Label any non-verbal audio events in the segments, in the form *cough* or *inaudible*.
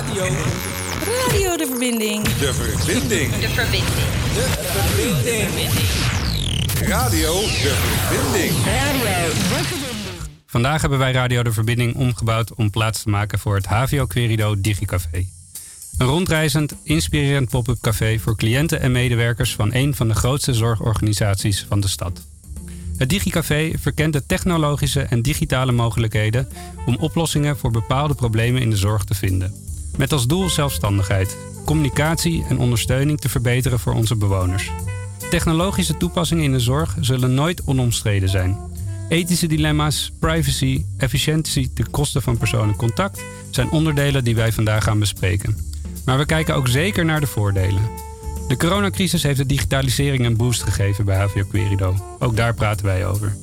Radio. Radio de verbinding. De verbinding. De verbinding. De verbinding. Radio de verbinding. Vandaag hebben wij Radio de Verbinding omgebouwd om plaats te maken voor het HVO Querido Digicafé. Een rondreizend, inspirerend pop-up café voor cliënten en medewerkers van een van de grootste zorgorganisaties van de stad. Het Digicafé verkent de technologische en digitale mogelijkheden om oplossingen voor bepaalde problemen in de zorg te vinden. Met als doel zelfstandigheid, communicatie en ondersteuning te verbeteren voor onze bewoners. Technologische toepassingen in de zorg zullen nooit onomstreden zijn. Ethische dilemma's, privacy, efficiëntie ten koste van persoonlijk contact zijn onderdelen die wij vandaag gaan bespreken. Maar we kijken ook zeker naar de voordelen. De coronacrisis heeft de digitalisering een boost gegeven bij HVO Querido. Ook daar praten wij over.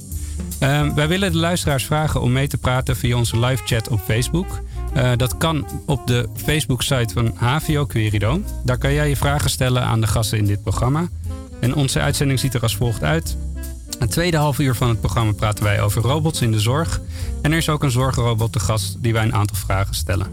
Ehm, wij willen de luisteraars vragen om mee te praten via onze live chat op Facebook. Eh, dat kan op de Facebook-site van HVO Querido. Daar kan jij je vragen stellen aan de gasten in dit programma. En onze uitzending ziet er als volgt uit. Het tweede half uur van het programma praten wij over robots in de zorg. En er is ook een zorgrobot te gast die wij een aantal vragen stellen.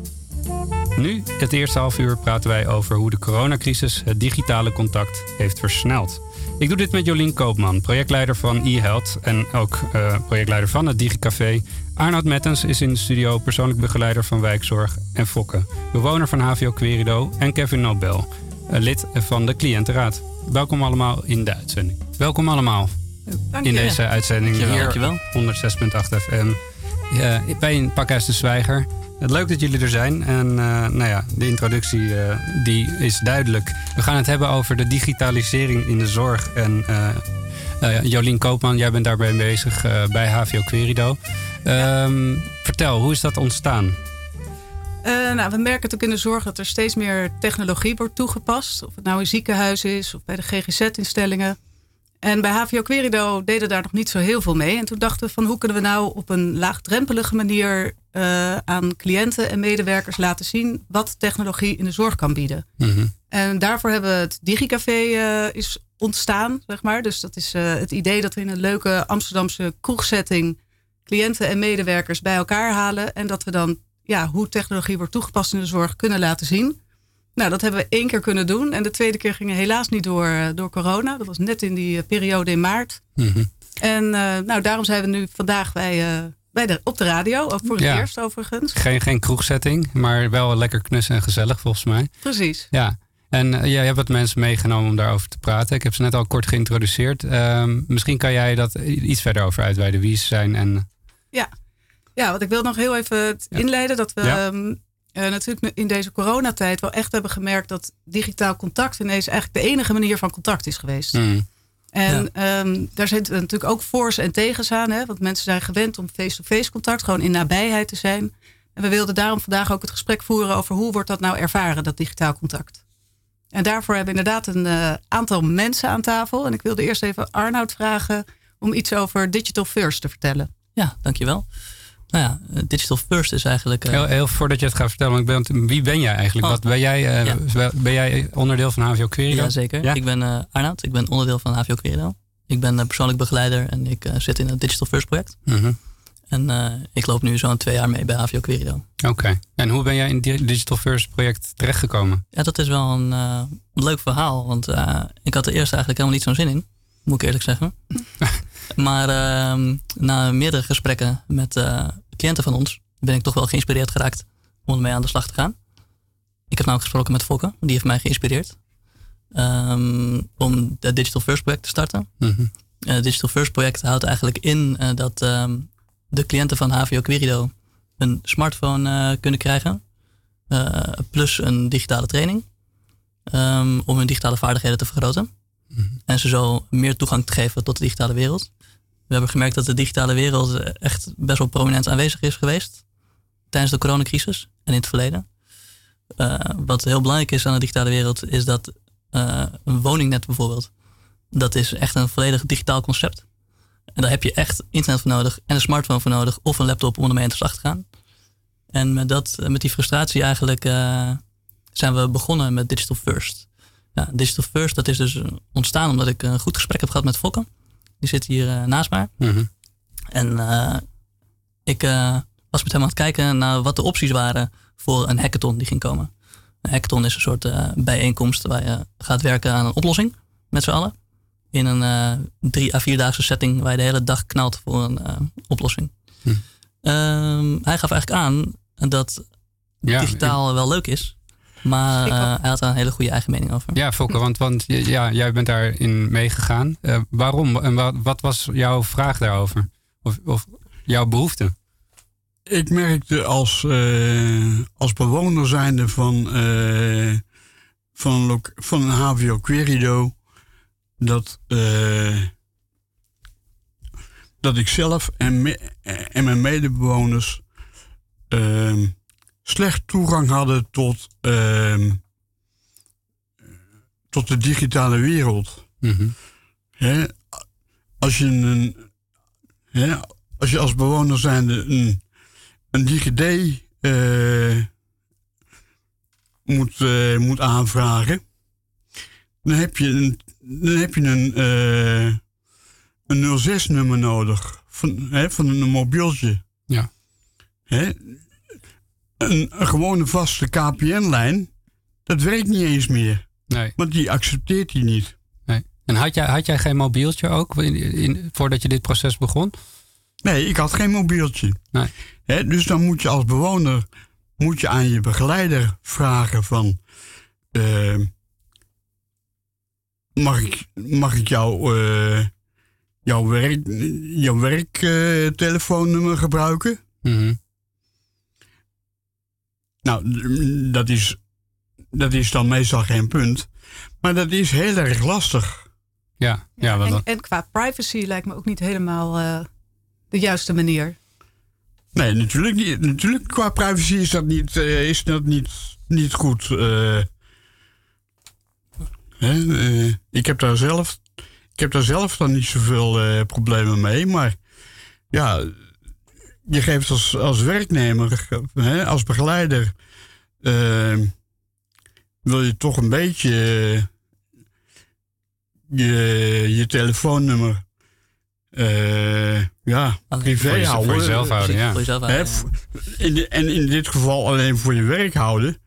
Nu, het eerste half uur, praten wij over hoe de coronacrisis het digitale contact heeft versneld. Ik doe dit met Jolien Koopman, projectleider van eHealth en ook eh, projectleider van het DigiCafé. Arnoud Mettens is in de studio persoonlijk begeleider van Wijkzorg en Fokke, bewoner van HVO Querido en Kevin Nobel, eh, lid van de cliëntenraad. Welkom allemaal in de uitzending. Welkom allemaal Dank in je. deze uitzending hier Dankjewel. 106.8 FM ja, bij een Pakhuis de Zwijger. Het leuk dat jullie er zijn. En eh, nou ja, de introductie eh, die is duidelijk. We gaan het hebben over de digitalisering in de zorg. En eh, eh, Jolien Koopman, jij bent daarbij bezig bij HVO Querido. Ehm, Vertel, hoe is dat ontstaan? Eh, nou, we merken natuurlijk in de zorg dat er steeds meer technologie wordt toegepast. Of het nou in ziekenhuizen is of bij de GGZ-instellingen. En bij HVO Querido deden daar nog niet zo heel veel mee. En toen dachten we van hoe kunnen we nou op een laagdrempelige manier eh, aan cliënten en medewerkers laten zien wat technologie in de zorg kan bieden. Mhm. En daarvoor hebben we het DigiCafé eh, is ontstaan, zeg maar. Dus dat is het idee dat we in een leuke Amsterdamse kroegsetting cliënten en medewerkers bij elkaar halen. En dat we dan ja, hoe technologie wordt toegepast in de zorg kunnen laten zien. Nou, dat hebben we één keer kunnen doen. En de tweede keer ging helaas niet door, eh, door corona. Dat was net in die eh, periode in maart. Mhm. En eh, nou, daarom zijn we nu vandaag bij, bij de, op de radio. Ook voor het Ja. eerst overigens. Geen, geen kroegsetting, maar wel lekker knus en gezellig volgens mij. Precies. Ja, en jij hebt wat mensen meegenomen om daarover te praten. Ik heb ze net al kort geïntroduceerd. Ehm, misschien kan jij dat iets verder over uitweiden, wie ze zijn en... Ja. ja, want ik wil nog heel even inleiden dat we Ja. ehm, eh, natuurlijk in deze coronatijd wel echt hebben gemerkt dat digitaal contact ineens eigenlijk de enige manier van contact is geweest. Mm. En ehm, daar zitten natuurlijk ook voor's en tegens aan. Hè? Want mensen zijn gewend om face-to-face contact, gewoon in nabijheid te zijn. En we wilden daarom vandaag ook het gesprek voeren over hoe wordt dat nou ervaren, dat digitaal contact. En daarvoor hebben we inderdaad een eh, aantal mensen aan tafel. En ik wilde eerst even Arnoud vragen om iets over Digital First te vertellen. Ja, dankjewel. Nou ja, eh, Digital First is eigenlijk... eh, Heel, heel voordat je het gaat vertellen, ik ben, wie ben jij eigenlijk? Oh. Wat, ben, jij, eh, Ja. ben jij onderdeel van HVO Querido? Ja, zeker. Ja? Ik ben Arnoud, ik ben onderdeel van HVO Querido. Ik ben persoonlijk begeleider en ik zit in het Digital First project. Mhm. En ik loop nu zo'n twee jaar mee bij HVO Querido. Oké. En hoe ben jij in het Digital First project terechtgekomen? Ja, dat is wel een leuk verhaal, want ik had er eerst eigenlijk helemaal niet zo'n zin in. Moet ik eerlijk zeggen. *laughs* maar ehm, na meerdere gesprekken met eh, cliënten van ons ben ik toch wel geïnspireerd geraakt om ermee aan de slag te gaan. Ik heb namelijk gesproken met Fokke, die heeft mij geïnspireerd ehm, om het Digital First project te starten. Het Digital First project houdt eigenlijk in eh, dat ehm, de cliënten van HVO Querido een smartphone kunnen krijgen. plus een digitale training. om hun digitale vaardigheden te vergroten. En ze zo meer toegang te geven tot de digitale wereld. We hebben gemerkt dat de digitale wereld eh, echt best wel prominent aanwezig is geweest. Tijdens de coronacrisis en in het verleden. Eh, wat heel belangrijk is aan de digitale wereld is dat eh, een woningnet bijvoorbeeld. Dat is echt een volledig digitaal concept. En daar heb je echt internet voor nodig en een smartphone voor nodig of een laptop om ermee aan de te gaan. En met, dat, met die frustratie eigenlijk zijn we begonnen met Digital First. Ja, Digital First dat is dus ontstaan omdat ik een goed gesprek heb gehad met Fokke. Die zit hier eh, naast mij. Mhm. En eh, ik eh, was met hem aan het kijken naar wat de opties waren voor een hackathon die ging komen. Een hackathon is een soort bijeenkomst waar je gaat werken aan een oplossing met z'n allen. In een drie à vierdaagse setting waar je de hele dag knalt voor een oplossing. Hm. Um, hij gaf eigenlijk aan dat ja, digitaal wel leuk is. Maar hij had daar een hele goede eigen mening over. Ja, Fokke, want, want ja, jij bent daarin meegegaan. waarom en wat, wat was jouw vraag daarover? Of, of jouw behoefte? Ik merkte als, uh, als bewoner zijnde van, uh, van, van een HVO Querido dat, uh, dat ik zelf en, me, en mijn medebewoners ehm, slecht toegang hadden tot, ehm, tot de digitale wereld. Mm als je een als je als bewoner zijnde een, een DigiD uh, moet, uh, moet aanvragen, dan heb je een, dan heb je een, uh, een 06-nummer nodig van, hè, van een mobieltje. Ja. Hè? Een, een gewone vaste KPN-lijn, dat werkt niet eens meer. Nee. Want die accepteert hij niet. Nee. En had jij, had jij geen mobieltje ook in, in, voordat je dit proces begon? Nee, ik had geen mobieltje. Nee. dus dan moet je als bewoner moet je aan je begeleider vragen van... Uh, mag, ik, mag ik jou, uh, jouw, werk, jouw werktelefoonnummer uh, gebruiken? Mm Nou, dat is, dat is dan meestal geen punt. Maar dat is heel erg lastig. Ja, ja, ja en, en, qua privacy lijkt me ook niet helemaal uh, de juiste manier. Nee, natuurlijk niet. Natuurlijk, qua privacy is dat niet, uh, is dat niet, niet goed. Uh, hè, uh, ik, heb daar zelf, ik heb daar zelf dan niet zoveel problemen mee. Maar ja, je geeft als, als werknemer, hè, als begeleider, wil je toch een beetje je, je telefoonnummer uh, ja, privé voor je, houden. Voor jezelf houden, ja. in en in dit geval alleen voor je werk houden.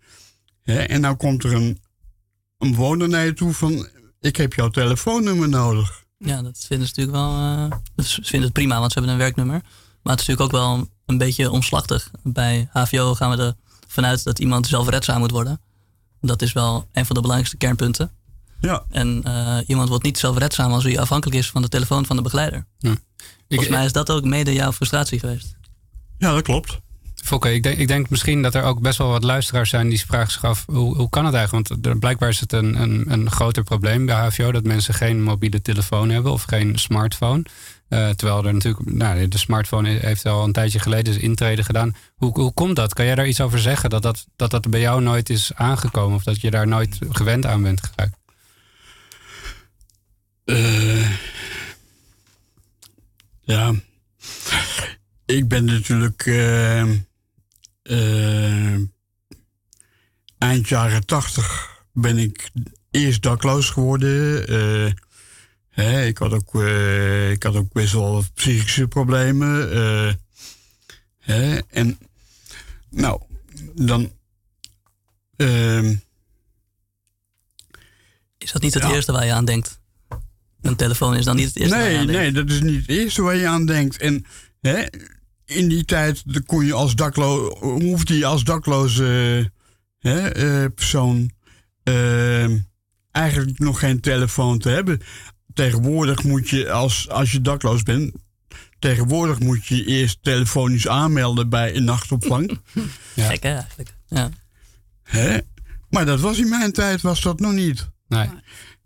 Hè? En dan komt er een, een bewoner naar je toe van... ik heb jouw telefoonnummer nodig. Ja, dat vinden ze natuurlijk wel... Uh, ze vinden het prima, want ze hebben een werknummer. Maar het is natuurlijk ook wel een beetje omslachtig. Bij HVO gaan we ervan uit dat iemand zelfredzaam moet worden. Dat is wel een van de belangrijkste kernpunten. Ja. En uh, iemand wordt niet zelfredzaam als hij afhankelijk is van de telefoon van de begeleider. Ja. Volgens mij is dat ook mede jouw frustratie geweest. Ja, dat klopt. Fokke, ik denk, ik denk misschien dat er ook best wel wat luisteraars zijn die vragen zich af: hoe, hoe kan het eigenlijk? Want er, blijkbaar is het een, een, een groter probleem bij HVO dat mensen geen mobiele telefoon hebben of geen smartphone. Uh, terwijl er natuurlijk, nou, de smartphone heeft al een tijdje geleden zijn intrede gedaan. Hoe, hoe komt dat? Kan jij daar iets over zeggen? Dat dat, dat dat bij jou nooit is aangekomen of dat je daar nooit gewend aan bent geraakt? Uh, ja. Ik ben natuurlijk uh, uh, eind jaren tachtig ben ik eerst dakloos geworden. Ik, had ook, ik had ook best wel psychische problemen. Hè, en nou, dan. Ehm, is dat niet het eerste waar je aan denkt? Een telefoon is dan niet het eerste nee, waar je aan denkt. Nee, dat is niet het eerste waar je aan denkt. En hè, in die tijd kon je als dakloos, hoefde je als dakloze hè, uh, persoon uh, eigenlijk nog geen telefoon te hebben. Tegenwoordig moet je, als, als je dakloos bent, tegenwoordig moet je eerst telefonisch aanmelden bij een nachtopvang. *laughs* ja. Gek eigenlijk. Ja. Hè? Maar dat was in mijn tijd was dat nog niet. Nee.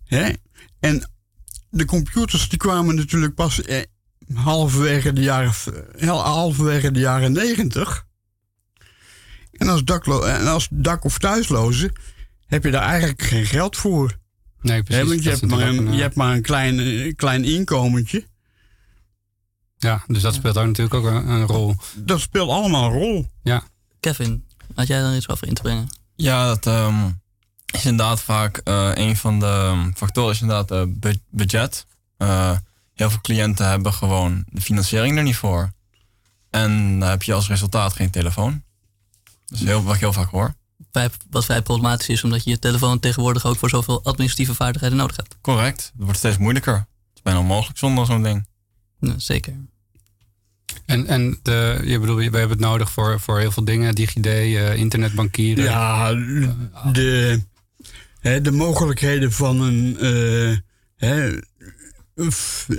Hè? En de computers die kwamen natuurlijk pas eh, halverwege de jaren, halverwege de jaren negentig. En als, daklo en als dak- of thuisloze heb je daar eigenlijk geen geld voor. Nee, precies. want je hebt, maar een, je eh, hebt maar een klein, eh, klein inkomentje. Ja, dus dat speelt ook natuurlijk ook een, een, rol. Dat speelt allemaal een rol. Ja. Kevin, had jij daar iets over in te brengen? Ja, dat, um, is inderdaad vaak uh, een van de factoren is inderdaad uh, budget. Uh, heel veel cliënten hebben gewoon de financiering er niet voor. En dan heb je als resultaat geen telefoon. Dat is heel, wat ik heel vaak hoor. Vrij- Wat vrij problematisch is, omdat je je telefoon tegenwoordig ook voor zoveel administratieve vaardigheden nodig hebt. Correct. Het wordt steeds moeilijker. Het is bijna onmogelijk zonder zo'n ding. Ja, zeker. En, en de, je bedoel, we hebben het nodig voor, voor heel veel dingen. DigiD, eh, internetbankieren. Ja, de, hè, de mogelijkheden van een. eh, hè,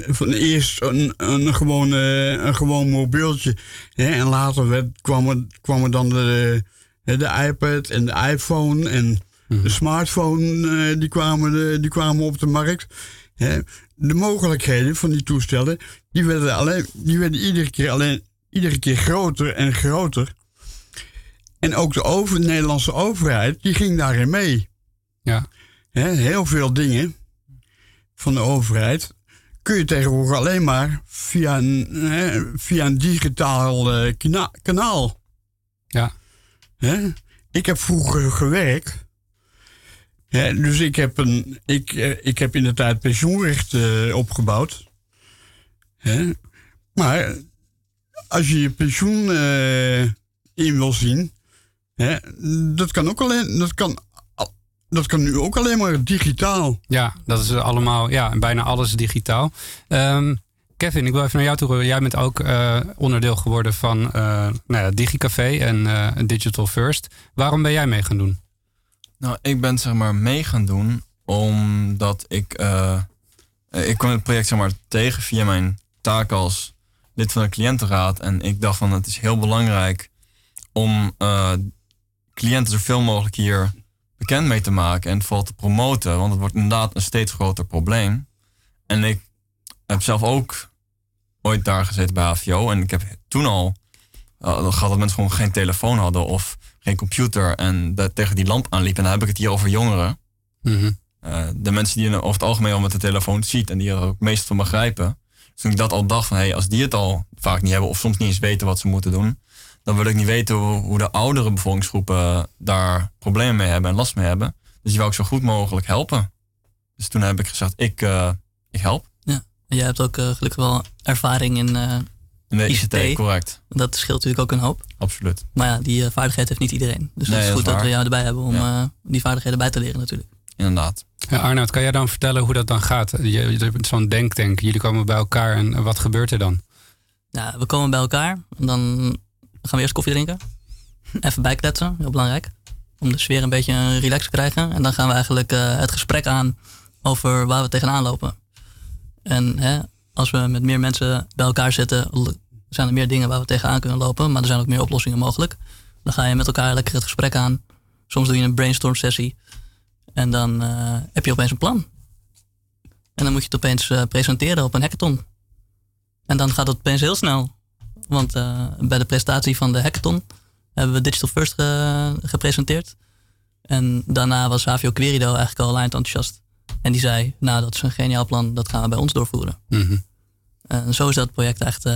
van eerst een, een, gewoon, eh, een gewoon mobieltje. Hè, en later werd, kwam, er, kwam er dan de, de iPad en de iPhone en de smartphone. eh, die, kwamen de, die kwamen op de markt. Hè. De mogelijkheden van die toestellen. Die werden, alleen, die werden iedere, keer alleen, iedere keer groter en groter. En ook de, over, de Nederlandse overheid, die ging daarin mee. Ja. Hè, heel veel dingen van de overheid kun je tegenwoordig alleen maar via een, hè, via een digitaal eh, kanaal. Ja. Hè? Ik heb vroeger gewerkt. Hè, dus ik heb, een, ik, eh, ik heb in de tijd pensioenrecht eh, opgebouwd. Hè? Maar als je je pensioen eh, in wil zien, hè, dat kan ook alleen, dat kan, dat kan nu ook alleen maar digitaal. Ja, dat is allemaal, ja, bijna alles digitaal. Ehm, Kevin, ik wil even naar jou toe. Jij bent ook eh, onderdeel geworden van eh nou ja, DigiCafé en eh, Digital First. Waarom ben jij mee gaan doen? Nou, ik ben zeg maar mee gaan doen omdat ik... ik kwam het project zeg maar tegen via mijn taak als lid van de cliëntenraad. En ik dacht van het is heel belangrijk om cliënten zoveel mogelijk hier bekend mee te maken. En vooral te promoten. Want het wordt inderdaad een steeds groter probleem. En ik heb zelf ook ooit daar gezeten bij HVO. En ik heb toen al uh, gehad dat mensen gewoon geen telefoon hadden of geen computer. En dat tegen die lamp aanliep. En dan heb ik het hier over jongeren. Mhm. Uh, de mensen die je over het algemeen al met de telefoon ziet en die er ook meest van begrijpen. Dus toen ik dat al dacht van, hé, hey, als die het al vaak niet hebben of soms niet eens weten wat ze moeten doen, dan wil ik niet weten hoe, hoe de oudere bevolkingsgroepen daar problemen mee hebben en last mee hebben. Dus die wou ik zo goed mogelijk helpen. Dus toen heb ik gezegd, ik, uh, ik help. Jij hebt ook uh, gelukkig wel ervaring in, uh, in de ICT, ICT. correct. Dat scheelt natuurlijk ook een hoop. Absoluut. Maar ja, die vaardigheid heeft niet iedereen. Dus nee, het is goed dat, dat we jou erbij hebben om ja. die vaardigheden bij te leren natuurlijk. Inderdaad. Ja, Arnoud, kan jij dan vertellen hoe dat dan gaat? Je, je hebt zo'n denktank, jullie komen bij elkaar en wat gebeurt er dan? Nou, we komen bij elkaar en dan gaan we eerst koffie drinken. Even bijkletsen, heel belangrijk. Om de sfeer een beetje relax te krijgen. En dan gaan we eigenlijk uh, het gesprek aan over waar we tegenaan lopen. En als we met meer mensen bij elkaar zitten, zijn er meer dingen waar we tegenaan kunnen lopen. Maar er zijn ook meer oplossingen mogelijk. Dan ga je met elkaar lekker het gesprek aan. Soms doe je een brainstorm sessie. En dan uh, heb je opeens een plan. En dan moet je het opeens uh, presenteren op een hackathon. En dan gaat het opeens heel snel. Want uh, bij de presentatie van de hackathon hebben we Digital First ge gepresenteerd. En daarna was Havio Querido eigenlijk al lijnt enthousiast. En die zei, nou dat is een geniaal plan, dat gaan we bij ons doorvoeren. Mm -hmm. En zo is dat project echt,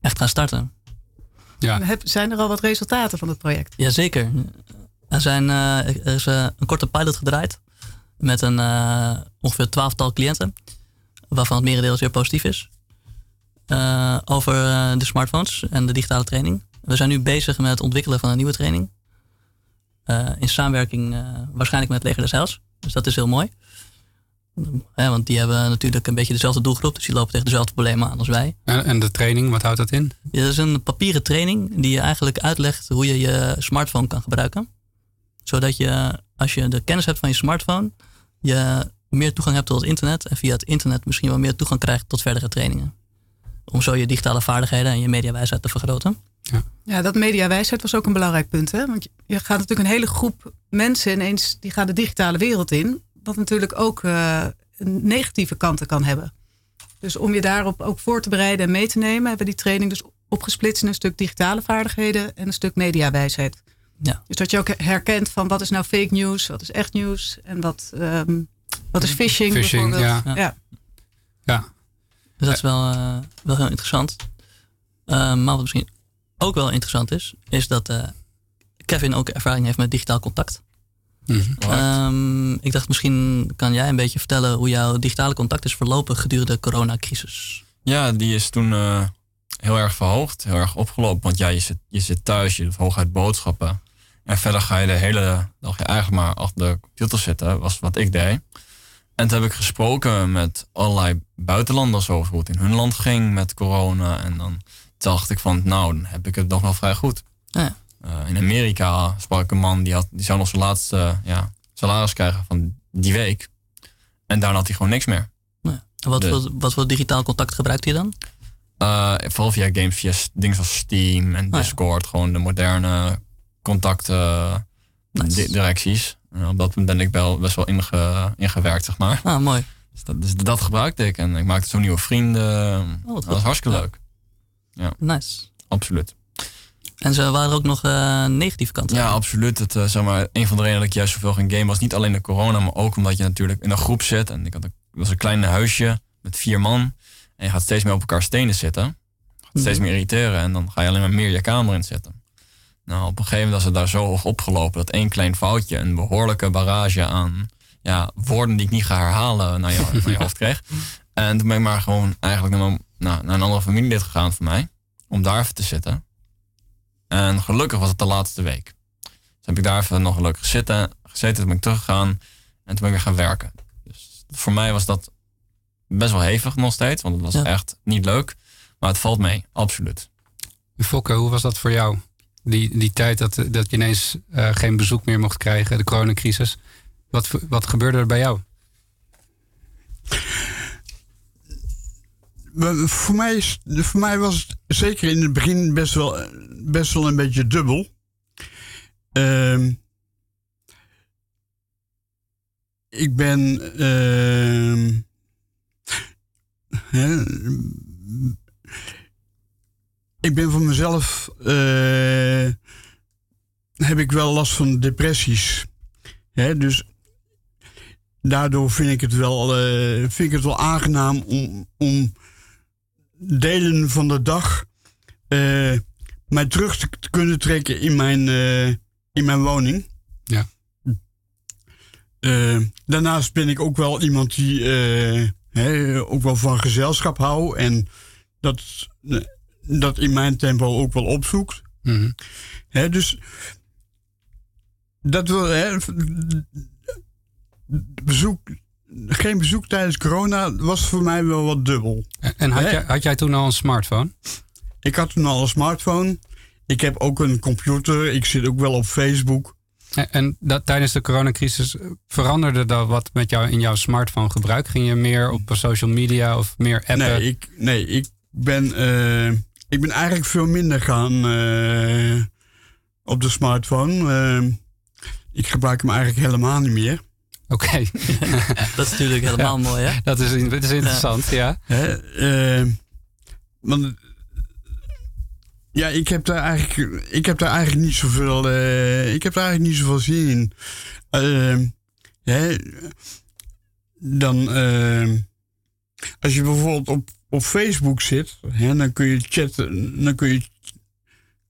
echt gaan starten. Ja. Zijn er al wat resultaten van het project? Jazeker. Er, zijn, uh, er is uh, een korte pilot gedraaid met een uh, ongeveer twaalftal cliënten, waarvan het merendeel zeer positief is. over de smartphones en de digitale training. We zijn nu bezig met het ontwikkelen van een nieuwe training. in samenwerking waarschijnlijk met het Leger des Heils. Dus dat is heel mooi. Ja, want die hebben natuurlijk een beetje dezelfde doelgroep, dus die lopen tegen dezelfde problemen aan als wij. En, en de training, wat houdt dat in? Ja, dat is een papieren training die je eigenlijk uitlegt hoe je je smartphone kan gebruiken zodat je, als je de kennis hebt van je smartphone, je meer toegang hebt tot het internet. En via het internet misschien wel meer toegang krijgt tot verdere trainingen. Om zo je digitale vaardigheden en je mediawijsheid te vergroten. Ja, ja dat mediawijsheid was ook een belangrijk punt. Hè? Want je gaat natuurlijk een hele groep mensen ineens, die gaan de digitale wereld in. Wat natuurlijk ook uh, negatieve kanten kan hebben. Dus om je daarop ook voor te bereiden en mee te nemen, hebben we die training dus opgesplitst in een stuk digitale vaardigheden en een stuk mediawijsheid. Ja. Dus dat je ook herkent van wat is nou fake news, wat is echt nieuws en wat, um, wat is phishing, phishing bijvoorbeeld. Ja. ja. ja. Dus dat is wel, uh, wel heel interessant. Uh, maar wat misschien ook wel interessant is, is dat uh, Kevin ook ervaring heeft met digitaal contact. -hmm. um, ik dacht misschien kan jij een beetje vertellen hoe jouw digitale contact is verlopen gedurende de coronacrisis. Ja, die is toen uh, heel erg verhoogd, heel erg opgelopen. Want ja, je zit, je zit thuis, je hooguit boodschappen. En verder ga je de hele dag eigenlijk maar achter de computer zitten, was wat ik deed. En toen heb ik gesproken met allerlei buitenlanders over hoe het in hun land ging met corona. En dan dacht ik van, nou, dan heb ik het nog wel vrij goed. Ja. Uh, in Amerika sprak ik een man die, had, die zou nog zijn laatste ja, salaris krijgen van die week. En daarna had hij gewoon niks meer. Ja. En wat, Dus- voor, wat voor digitaal contact gebruikt hij dan? Uh, vooral via games, via dingen zoals Steam en ja. Discord. Gewoon de moderne contacten, Nice. En op dat moment ben ik wel best wel inge, ingewerkt, zeg maar. Ah, mooi. Dus dat, dus dat gebruikte ik. En ik maakte zo nieuwe vrienden. Oh, dat was hartstikke Ja. leuk. Nice. Absoluut. En ze waren er ook nog eh, negatieve kanten. Ja, absoluut. Het, eh, zeg maar, een van de redenen dat ik juist zoveel ging gamen was niet alleen de corona, maar ook omdat je natuurlijk in een groep zit. En ik had een, was een klein huisje met vier man. En je gaat steeds meer op elkaar stenen zitten. Gaat steeds meer irriteren. En dan ga je alleen maar meer je kamer in zitten. Nou, op een gegeven moment was het daar zo hoog opgelopen dat één klein foutje een behoorlijke barrage aan ja, woorden die ik niet ga herhalen naar je, naar je hoofd kreeg. En toen ben ik maar gewoon eigenlijk naar, mijn- nou, naar een andere familielid gegaan van mij. Om daar even te zitten. En gelukkig was het de laatste week. Dus heb ik daar even nog gelukkig zitten, gezeten. Toen ben ik teruggegaan. En toen ben ik weer gaan werken. Dus voor mij was dat best wel hevig nog steeds. Want het was Ja. echt niet leuk. Maar het valt mee, absoluut. Fokke, hoe was dat voor jou? Die, die tijd dat, dat je ineens eh, geen bezoek meer mocht krijgen, de coronacrisis. Wat, wat gebeurde er bij jou? Voor mij, is, voor mij was het zeker in het begin best wel, best wel een beetje dubbel. Ehm, ik ben. ehm, ik ben voor mezelf. eh, heb ik wel last van depressies. Hè, dus daardoor vind ik het wel, eh, vind ik het wel aangenaam om, om delen van de dag eh, mij terug te, kunnen trekken in mijn, eh, in mijn woning. Ja. Eh, daarnaast ben ik ook wel iemand die hè, ook wel van gezelschap houdt en dat, dat in mijn tempo ook wel opzoekt. Mhm. Hè, dus dat wil, hè, bezoek, geen bezoek tijdens corona was voor mij wel wat dubbel. En- had, jij, had jij toen al een smartphone? Ik had toen al een smartphone. Ik heb ook een computer. Ik zit ook wel op Facebook. En- En dat, tijdens de coronacrisis eh, veranderde dat wat met jou in jouw smartphone gebruik? Ging je meer op social media of meer appen? Nee, ik, nee, ik ben, eh, ik ben eigenlijk veel minder gaan eh, op de smartphone. Ik gebruik hem eigenlijk helemaal niet meer. Oké, *laughs* Dat is natuurlijk helemaal mooi, hè? dat, is, dat is interessant, ja. Hè? eh, want ja, ik heb daar eigenlijk, ik heb daar eigenlijk niet zoveel, eh, ik heb daar eigenlijk niet zoveel zin in. Eh, hè, dan, eh, als je bijvoorbeeld op, op Facebook zit, hè, dan kun je chatten, dan kun je,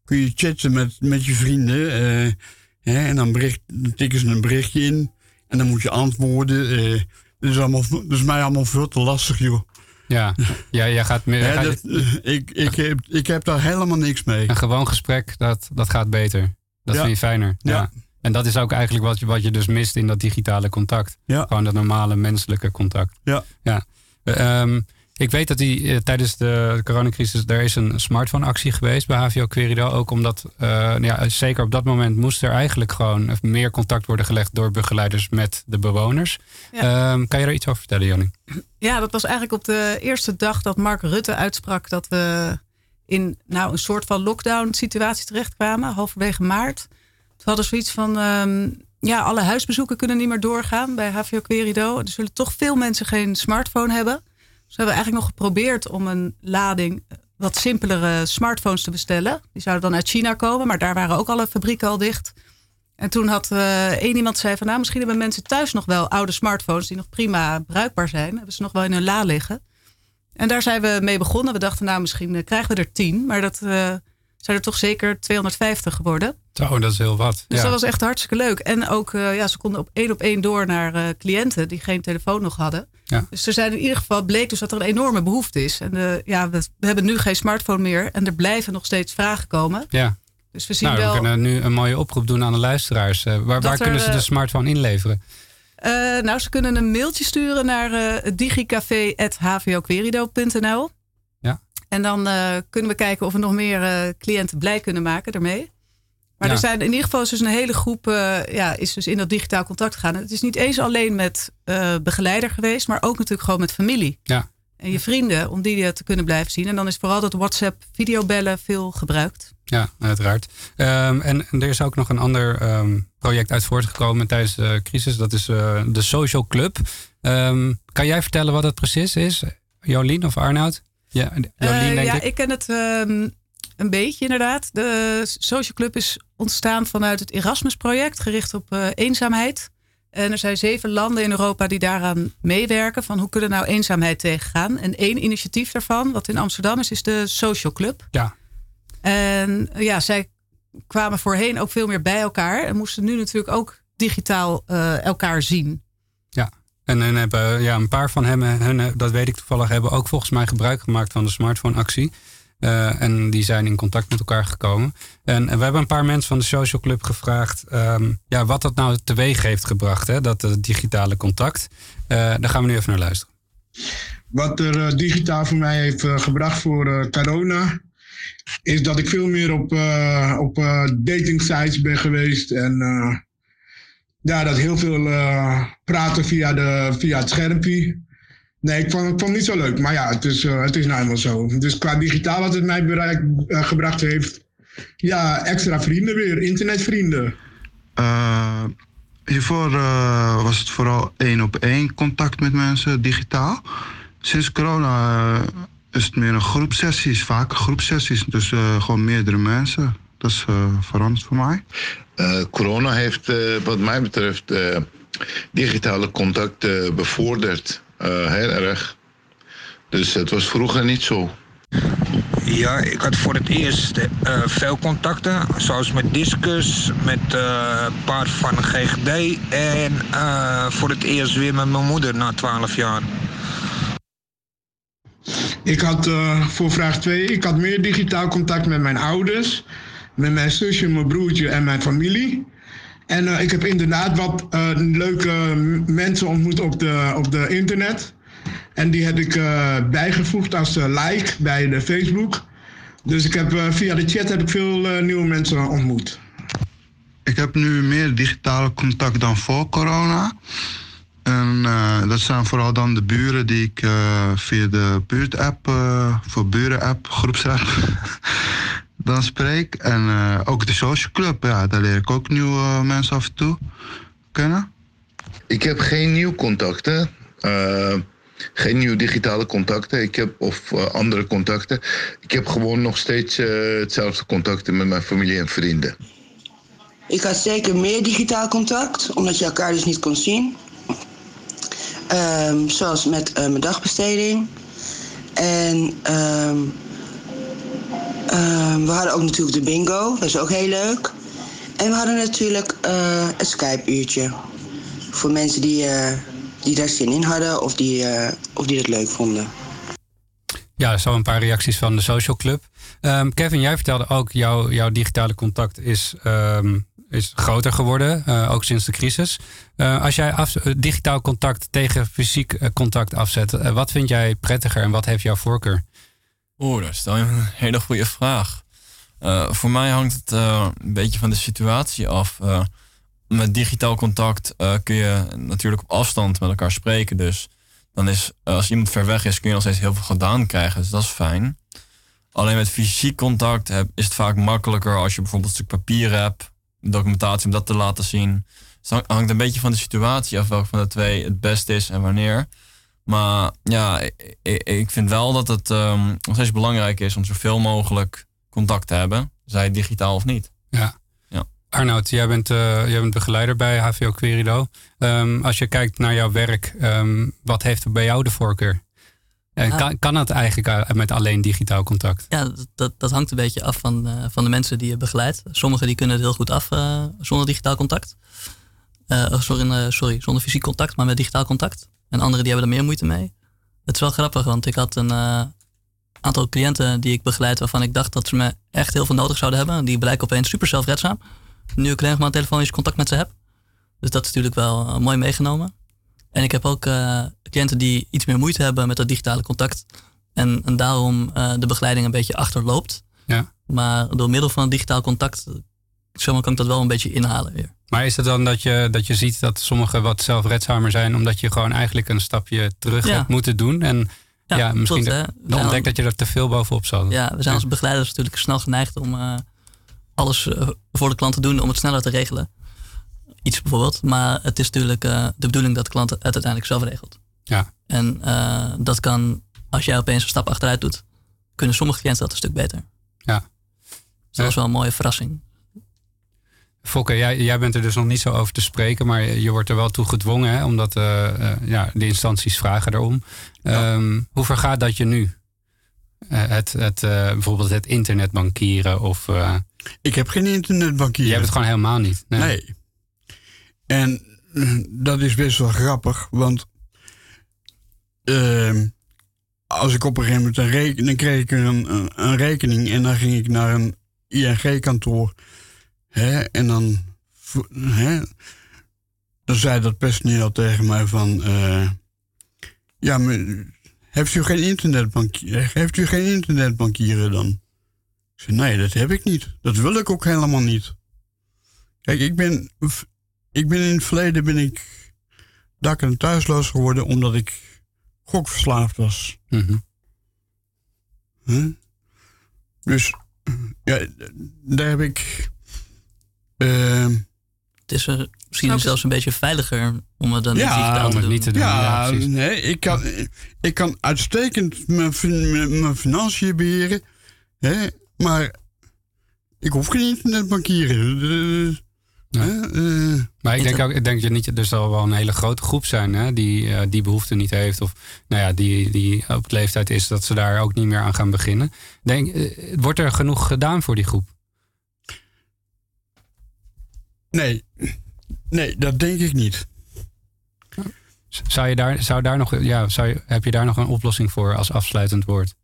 kun je chatten met, met je vrienden. eh, hè, en dan, bericht, dan tikken ze een berichtje in en dan moet je antwoorden. eh, dat, is allemaal, dat is mij allemaal veel te lastig, joh. Ja, ja jij gaat meer... Je- eh, ik, ik, heb, ik heb daar helemaal niks mee. Een gewoon gesprek, dat, dat gaat beter. Dat Ja. vind je fijner. Ja. Ja. En dat is ook eigenlijk wat je, wat je dus mist in dat digitale contact. Ja. Gewoon dat normale menselijke contact. Ja. ja. Ehm, ik weet dat die eh, tijdens de coronacrisis, er is een smartphone-actie geweest bij HVO Querido. Ook omdat, eh, nou ja, zeker op dat moment moest er eigenlijk gewoon meer contact worden gelegd door begeleiders met de bewoners. Ja. Ehm, kan je daar iets over vertellen, Jannie? Ja, dat was eigenlijk op de eerste dag dat Mark Rutte uitsprak dat we in nou, een soort van lockdown situatie terechtkwamen, halverwege maart. We hadden zoiets van, ehm, ja, alle huisbezoeken kunnen niet meer doorgaan bij HVO Querido. Er zullen toch veel mensen geen smartphone hebben. We hebben eigenlijk nog geprobeerd om een lading eh, wat simpelere smartphones te bestellen. Die zouden dan uit China komen, maar daar waren ook alle fabrieken al dicht. En toen had eh één iemand zei van nou, misschien hebben mensen thuis nog wel oude smartphones die nog prima bruikbaar zijn. Hebben ze nog wel in hun la liggen. En daar zijn we mee begonnen. We dachten nou, misschien eh, krijgen we er tien, maar dat zijn er toch zeker 250 geworden. Zo, dat is heel wat. Dus ja. dat was echt hartstikke leuk. En ook, eh, ja, ze konden op één op één door naar eh, cliënten die geen telefoon nog hadden. Ja. Dus er zijn in ieder geval bleek dus dat er een enorme behoefte is. En eh, ja, we, we hebben nu geen smartphone meer en er blijven nog steeds vragen komen. ja. Dus we zien Nou, we wel. kunnen nu een mooie oproep doen aan de luisteraars. Waar waar er, kunnen ze de smartphone inleveren? Nou, ze kunnen een mailtje sturen naar digicafé.hvoquerido.nl. En dan eh, kunnen we kijken of we nog meer eh, cliënten blij kunnen maken daarmee. Maar Ja. er zijn in ieder geval is dus een hele groep eh, ja, is dus in dat digitaal contact gegaan. En Het is niet eens alleen met begeleider geweest, maar ook natuurlijk gewoon met familie. Ja. En je vrienden, om die te kunnen blijven zien. En dan is vooral dat WhatsApp videobellen veel gebruikt. Ja, uiteraard. Ehm, en, en er is ook nog een ander ehm, project uit voortgekomen tijdens de crisis. Dat is de Social Club. Ehm, kan jij vertellen wat het precies is? Jolien of Arnoud? Ja, Jolien Eh, denk ja, ik. ik ken het ehm, een beetje inderdaad. De Social Club is ontstaan vanuit het Erasmus-project, gericht op eh, eenzaamheid. En er zijn zeven landen in Europa die daaraan meewerken. Van hoe kunnen we nou eenzaamheid tegengaan? En één initiatief daarvan, wat in Amsterdam is, is de Social Club. Ja. En eh, ja, zij kwamen voorheen ook veel meer bij elkaar. En moesten nu natuurlijk ook digitaal elkaar zien. En hun hebben, ja, een paar van hen, hun, dat weet ik toevallig, hebben ook volgens mij gebruik gemaakt van de smartphone-actie. Eh, en die zijn in contact met elkaar gekomen. En, en we hebben een paar mensen van de Social Club gevraagd ehm, ja, wat dat nou teweeg heeft gebracht, hè, dat eh, digitale contact. Eh, daar gaan we nu even naar luisteren. Wat er digitaal voor mij heeft gebracht voor corona, is dat ik veel meer op, op dating sites ben geweest. En ja, dat heel veel eh, praten via, de, via het schermpje. Nee, ik vond, ik vond het niet zo leuk. Maar ja, het is, eh, het is nou eenmaal zo. Dus qua digitaal wat het mij bereik, eh, gebracht heeft, ja, extra vrienden weer, internetvrienden. Hiervoor was het vooral één op één contact met mensen, digitaal. Sinds corona is het meer een groepsessies, vaker groepsessies. Dus gewoon meerdere mensen. Dat is eh, veranderd voor mij. Eh, corona heeft, eh, wat mij betreft, eh, digitale contacten bevorderd. eh, heel erg. Dus het was vroeger niet zo. Ja, ik had voor het eerst eh, veel contacten, zoals met Discus, met eh, een paar van GGD en eh, voor het eerst weer met mijn moeder na 12 jaar. Ik had eh, voor vraag 2, ik had meer digitaal contact met mijn ouders, met mijn zusje, mijn broertje en mijn familie. En eh, ik heb inderdaad wat eh, leuke mensen ontmoet op de, op de internet. En die heb ik eh, bijgevoegd als like bij de Facebook. Dus ik heb, via de chat heb ik veel nieuwe mensen ontmoet. Ik heb nu meer digitale contact dan voor corona. En dat zijn vooral dan de buren die ik via de buurtapp, eh voor burenapp, groepsapp, *laughs* dan spreek. En eh, ook de social club, ja, daar leer ik ook nieuwe mensen af en toe kennen. Ik heb geen nieuw contacten. eh, geen nieuwe digitale contacten. Ik heb, of eh, andere contacten. Ik heb gewoon nog steeds eh, hetzelfde contacten met mijn familie en vrienden. Ik had zeker meer digitaal contact, omdat je elkaar dus niet kon zien. Ehm, zoals met eh, mijn dagbesteding. En ehm, we hadden ook natuurlijk de bingo, dat is ook heel leuk. En we hadden natuurlijk eh een Skype-uurtje. Voor mensen die, eh, die daar zin in hadden of die, eh, of die het leuk vonden. Ja, zo een paar reacties van de Social Club. Ehm, Kevin, jij vertelde ook, jouw jouw digitale contact is, ehm, is groter geworden, eh, ook sinds de crisis. Eh, als jij af, eh, digitaal contact tegen fysiek eh, contact afzet, eh, wat vind jij prettiger en wat heeft jouw voorkeur? Oeh, stel je een hele goede vraag. Eh, voor mij hangt het eh, een beetje van de situatie af. Eh, met digitaal contact kun je natuurlijk op afstand met elkaar spreken. Dus dan is, als iemand ver weg is, kun je nog steeds heel veel gedaan krijgen. Dus dat is fijn. Alleen met fysiek contact heb, is het vaak makkelijker als je bijvoorbeeld een stuk papier hebt, documentatie om dat te laten zien. Dus het hang- hangt een beetje van de situatie af welke van de twee het beste is en wanneer. Maar ja, ik, ik- vind wel dat het ehm, nog steeds belangrijk is om zoveel mogelijk contact te hebben, zij digitaal of niet. Ja. Ja. Arnoud, jij bent, eh, jij bent begeleider bij HVO Querido. Ehm, als je kijkt naar jouw werk, ehm, wat heeft er bij jou de voorkeur? En kan, kan het eigenlijk met alleen digitaal contact? Ja, dat, dat, dat hangt een beetje af van, eh, van de mensen die je begeleidt. Sommigen die kunnen het heel goed af eh, zonder digitaal contact. Eh, oh, sorry, eh, sorry, zonder fysiek contact, maar met digitaal contact. En anderen die hebben er meer moeite mee. Het is wel grappig, want ik had een, eh, aantal cliënten die ik begeleid waarvan ik dacht dat ze me echt heel veel nodig zouden hebben. Die blijken opeens super zelfredzaam. Nu ik alleen nog maar telefonisch contact met ze heb. Dus dat is natuurlijk wel eh, mooi meegenomen. En ik heb ook uh, cliënten die iets meer moeite hebben met dat digitale contact. En, en daarom de begeleiding een beetje achterloopt. Ja. Maar door middel van digitaal contact zomaar kan ik dat wel een beetje inhalen weer. Maar is het dan dat je, dat je ziet dat sommigen wat zelfredzamer zijn, omdat je gewoon eigenlijk een stapje terug Ja. hebt moeten doen? En ja, Ja, misschien klopt, de- dan ontdekt dat je er te veel bovenop zat. Ja, we zijn als begeleiders natuurlijk snel geneigd om eh, alles eh, voor de klant te doen om het sneller te regelen. Iets bijvoorbeeld. Maar het is natuurlijk eh, de bedoeling dat de klant het uiteindelijk zelf regelt. Ja. En dat kan, als jij opeens een stap achteruit doet, kunnen sommige cliënten dat een stuk beter. Ja. Dus dat was wel een mooie verrassing. Fokke, jij, jij bent er dus nog niet zo over te spreken, maar je wordt er wel toe gedwongen, hè, omdat eh, eh, ja, de instanties vragen erom. Ehm, hoe vergaat dat je nu? Eh, het, het, bijvoorbeeld het internetbankieren of... Ik heb geen internetbankieren. Je hebt het gewoon helemaal niet. Nee. Nee. En dat is best wel grappig, want ehm, als ik op een gegeven moment een rekening, dan kreeg ik een, een, een rekening en dan ging ik naar een ING-kantoor. Hè, en dan, hè, dan zei dat personeel tegen mij van, eh, ja, maar heeft u geen internetbankieren? Heeft u geen internetbankieren dan? Ik zei, nee, dat heb ik niet. Dat wil ik ook helemaal niet. Kijk, ik ben, ik ben in het verleden ben ik dak- en thuisloos geworden omdat ik gokverslaafd was. Huh? Dus ja, daar heb ik. Ehm, Het is eh, misschien zelfs een beetje veiliger om het dan ja, digitaal te doen. Ja, nee, ik kan, ik kan uitstekend mijn, mijn, mijn financiën beheren. Hè, maar ik hoef geen internetbankieren. Eh, hè, eh, Maar ik denk ook, ik denk dat je niet, er zal wel een hele grote groep zijn hè, die eh, die behoefte niet heeft. Of nou ja, die, die op de leeftijd is dat ze daar ook niet meer aan gaan beginnen. Denk, eh, wordt er genoeg gedaan voor die groep? Nee, nee, dat denk ik niet. Zou je daar, zou daar nog, ja, zou je, heb je daar nog een oplossing voor als afsluitend woord?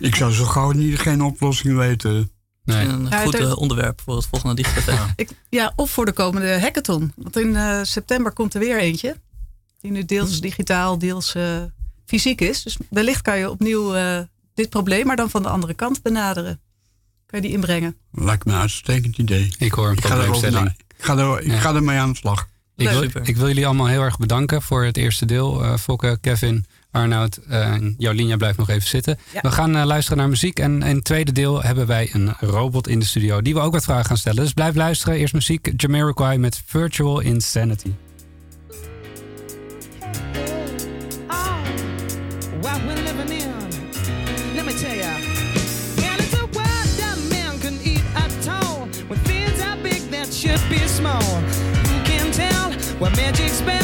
Ik zou zo gauw niet geen oplossing weten. Misschien een Ja, goed eh, onderwerp voor het volgende digitale. Ik, ja, of voor de komende hackathon. Want in eh, september komt er weer eentje. Die nu deels digitaal, deels eh, fysiek is. Dus wellicht kan je opnieuw eh, dit probleem, maar dan van de andere kant benaderen. Kan je die inbrengen? Lijkt me een uitstekend idee. Ik hoor een Ik ga probleemstelling. na- Ik ga, er, ik Ja. ga ermee aan de slag. Ik wil, Super. ik wil jullie allemaal heel erg bedanken voor het eerste deel. Eh Fokke, Kevin, Arnoud eh, en Jolinja blijft nog even zitten. Ja. We gaan eh, luisteren naar muziek. En in het tweede deel hebben wij een robot in de studio die we ook wat vragen gaan stellen. Dus blijf luisteren. Eerst muziek. Jamiroquai met Virtual Insanity. where magic spells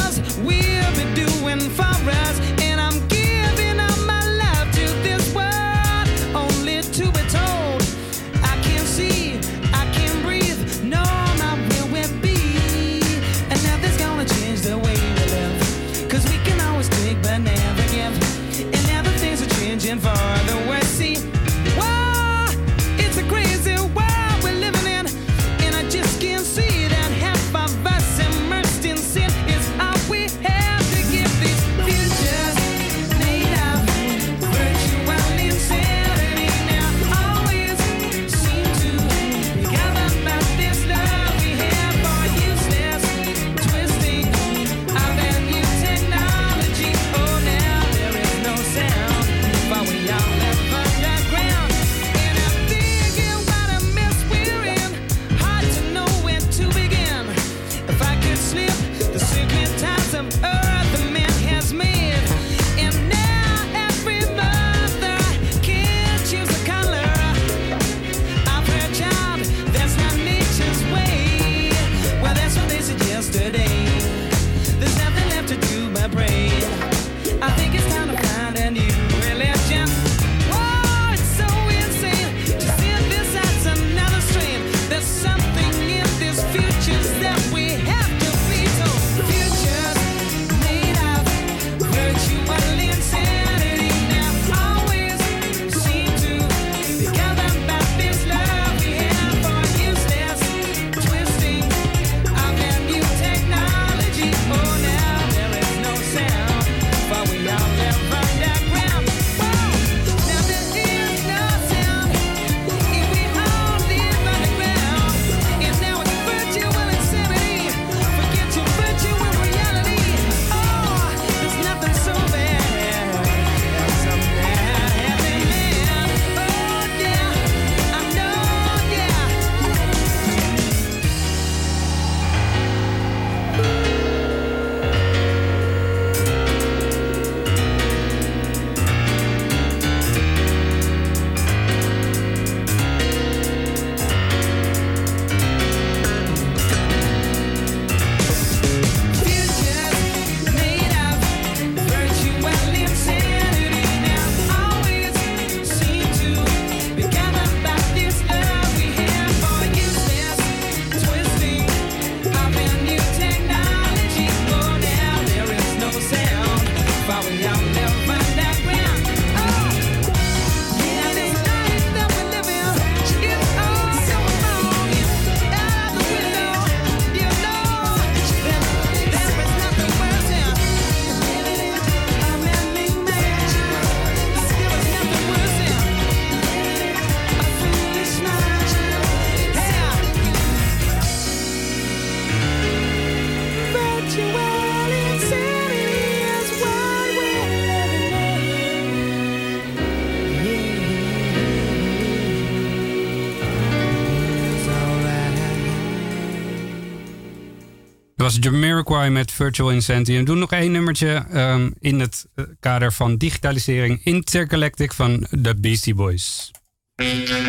Jamiroquai met Virtual Insanity. En we doen nog één nummertje ehm, in het eh, kader van digitalisering. Intergalactic van de Beastie Boys. Don't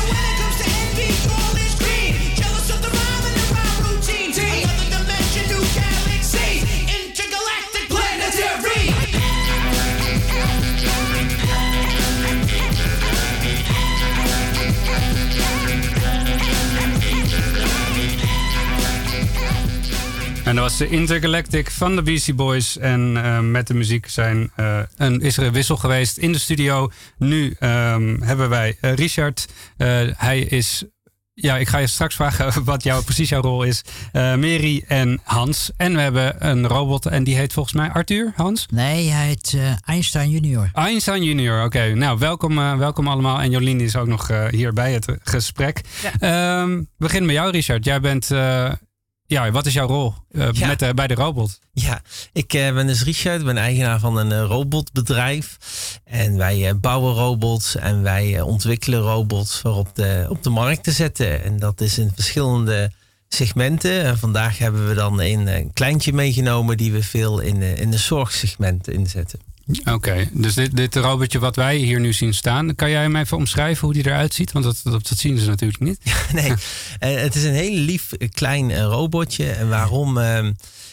when it En dat was de Intergalactic van de Beastie Boys. En eh, met de muziek zijn, eh, een, is er een wissel geweest in de studio. Nu ehm, hebben wij eh, Richard. Eh, hij is... Ja, ik ga je straks vragen *laughs* wat jouw, precies jouw rol is. Eh Mary en Hans. En we hebben een robot en die heet volgens mij Arthur, Hans? Nee, hij heet eh, Einstein Junior. Einstein Junior, oké. Nou, welkom, eh, welkom allemaal. En Jolien is ook nog eh, hier bij het gesprek. Ehm, we beginnen met jou, Richard. Jij bent... eh, ja, wat is jouw rol eh, Ja. met, de- bij de robot? Ja, ik eh, ben dus Richard, ben eigenaar van een eh, robotbedrijf. En wij eh, bouwen robots en wij eh, ontwikkelen robots voor op de, op de markt te zetten. En dat is in verschillende segmenten. En vandaag hebben we dan een, eh, kleintje meegenomen die we veel in, de- in de zorgsegment inzetten. Oké, dus dit, dit robotje wat wij hier nu zien staan, kan jij hem even omschrijven hoe die eruit ziet? Want dat, dat, dat zien ze natuurlijk niet. *laughs* Nee, *laughs* eh, het is een heel lief eh, klein eh, robotje. En waarom eh,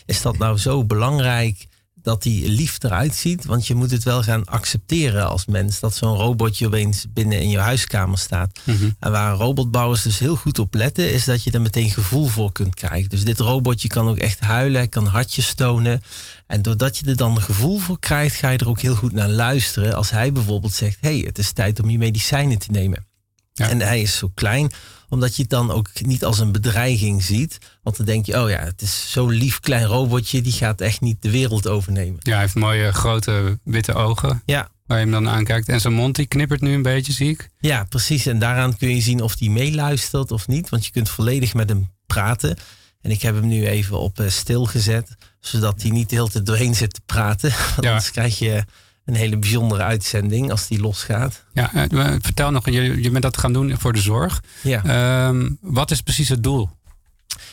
is dat nou zo belangrijk dat die lief eruit ziet? Want je moet het wel gaan accepteren als mens dat zo'n robotje opeens binnen in je huiskamer staat. En waar robotbouwers dus heel goed op letten, is dat je er meteen gevoel voor kunt krijgen. Dus dit robotje kan ook echt huilen, kan hartjes tonen. En doordat je er dan gevoel voor krijgt, ga je er ook heel goed naar luisteren. Als hij bijvoorbeeld zegt: hey, het is tijd om je medicijnen te nemen. En hij is zo klein, omdat je het dan ook niet als een bedreiging ziet. Want dan denk je, oh ja, het is zo'n lief klein robotje, die gaat echt niet de wereld overnemen. Ja, hij heeft mooie grote witte ogen. Ja. Waar je hem dan aankijkt. En zijn mond die knippert nu een beetje, zie ik. Ja, precies. En daaraan kun je zien of hij meeluistert of niet. Want je kunt volledig met hem praten. En ik heb hem nu even op eh, stil gezet. Zodat hij niet de hele tijd doorheen zit te praten. *laughs* Want anders krijg je een hele bijzondere uitzending als die losgaat. Ja, eh, vertel nog, je, je bent dat gaan doen voor de zorg. Ja. Ehm, wat is precies het doel?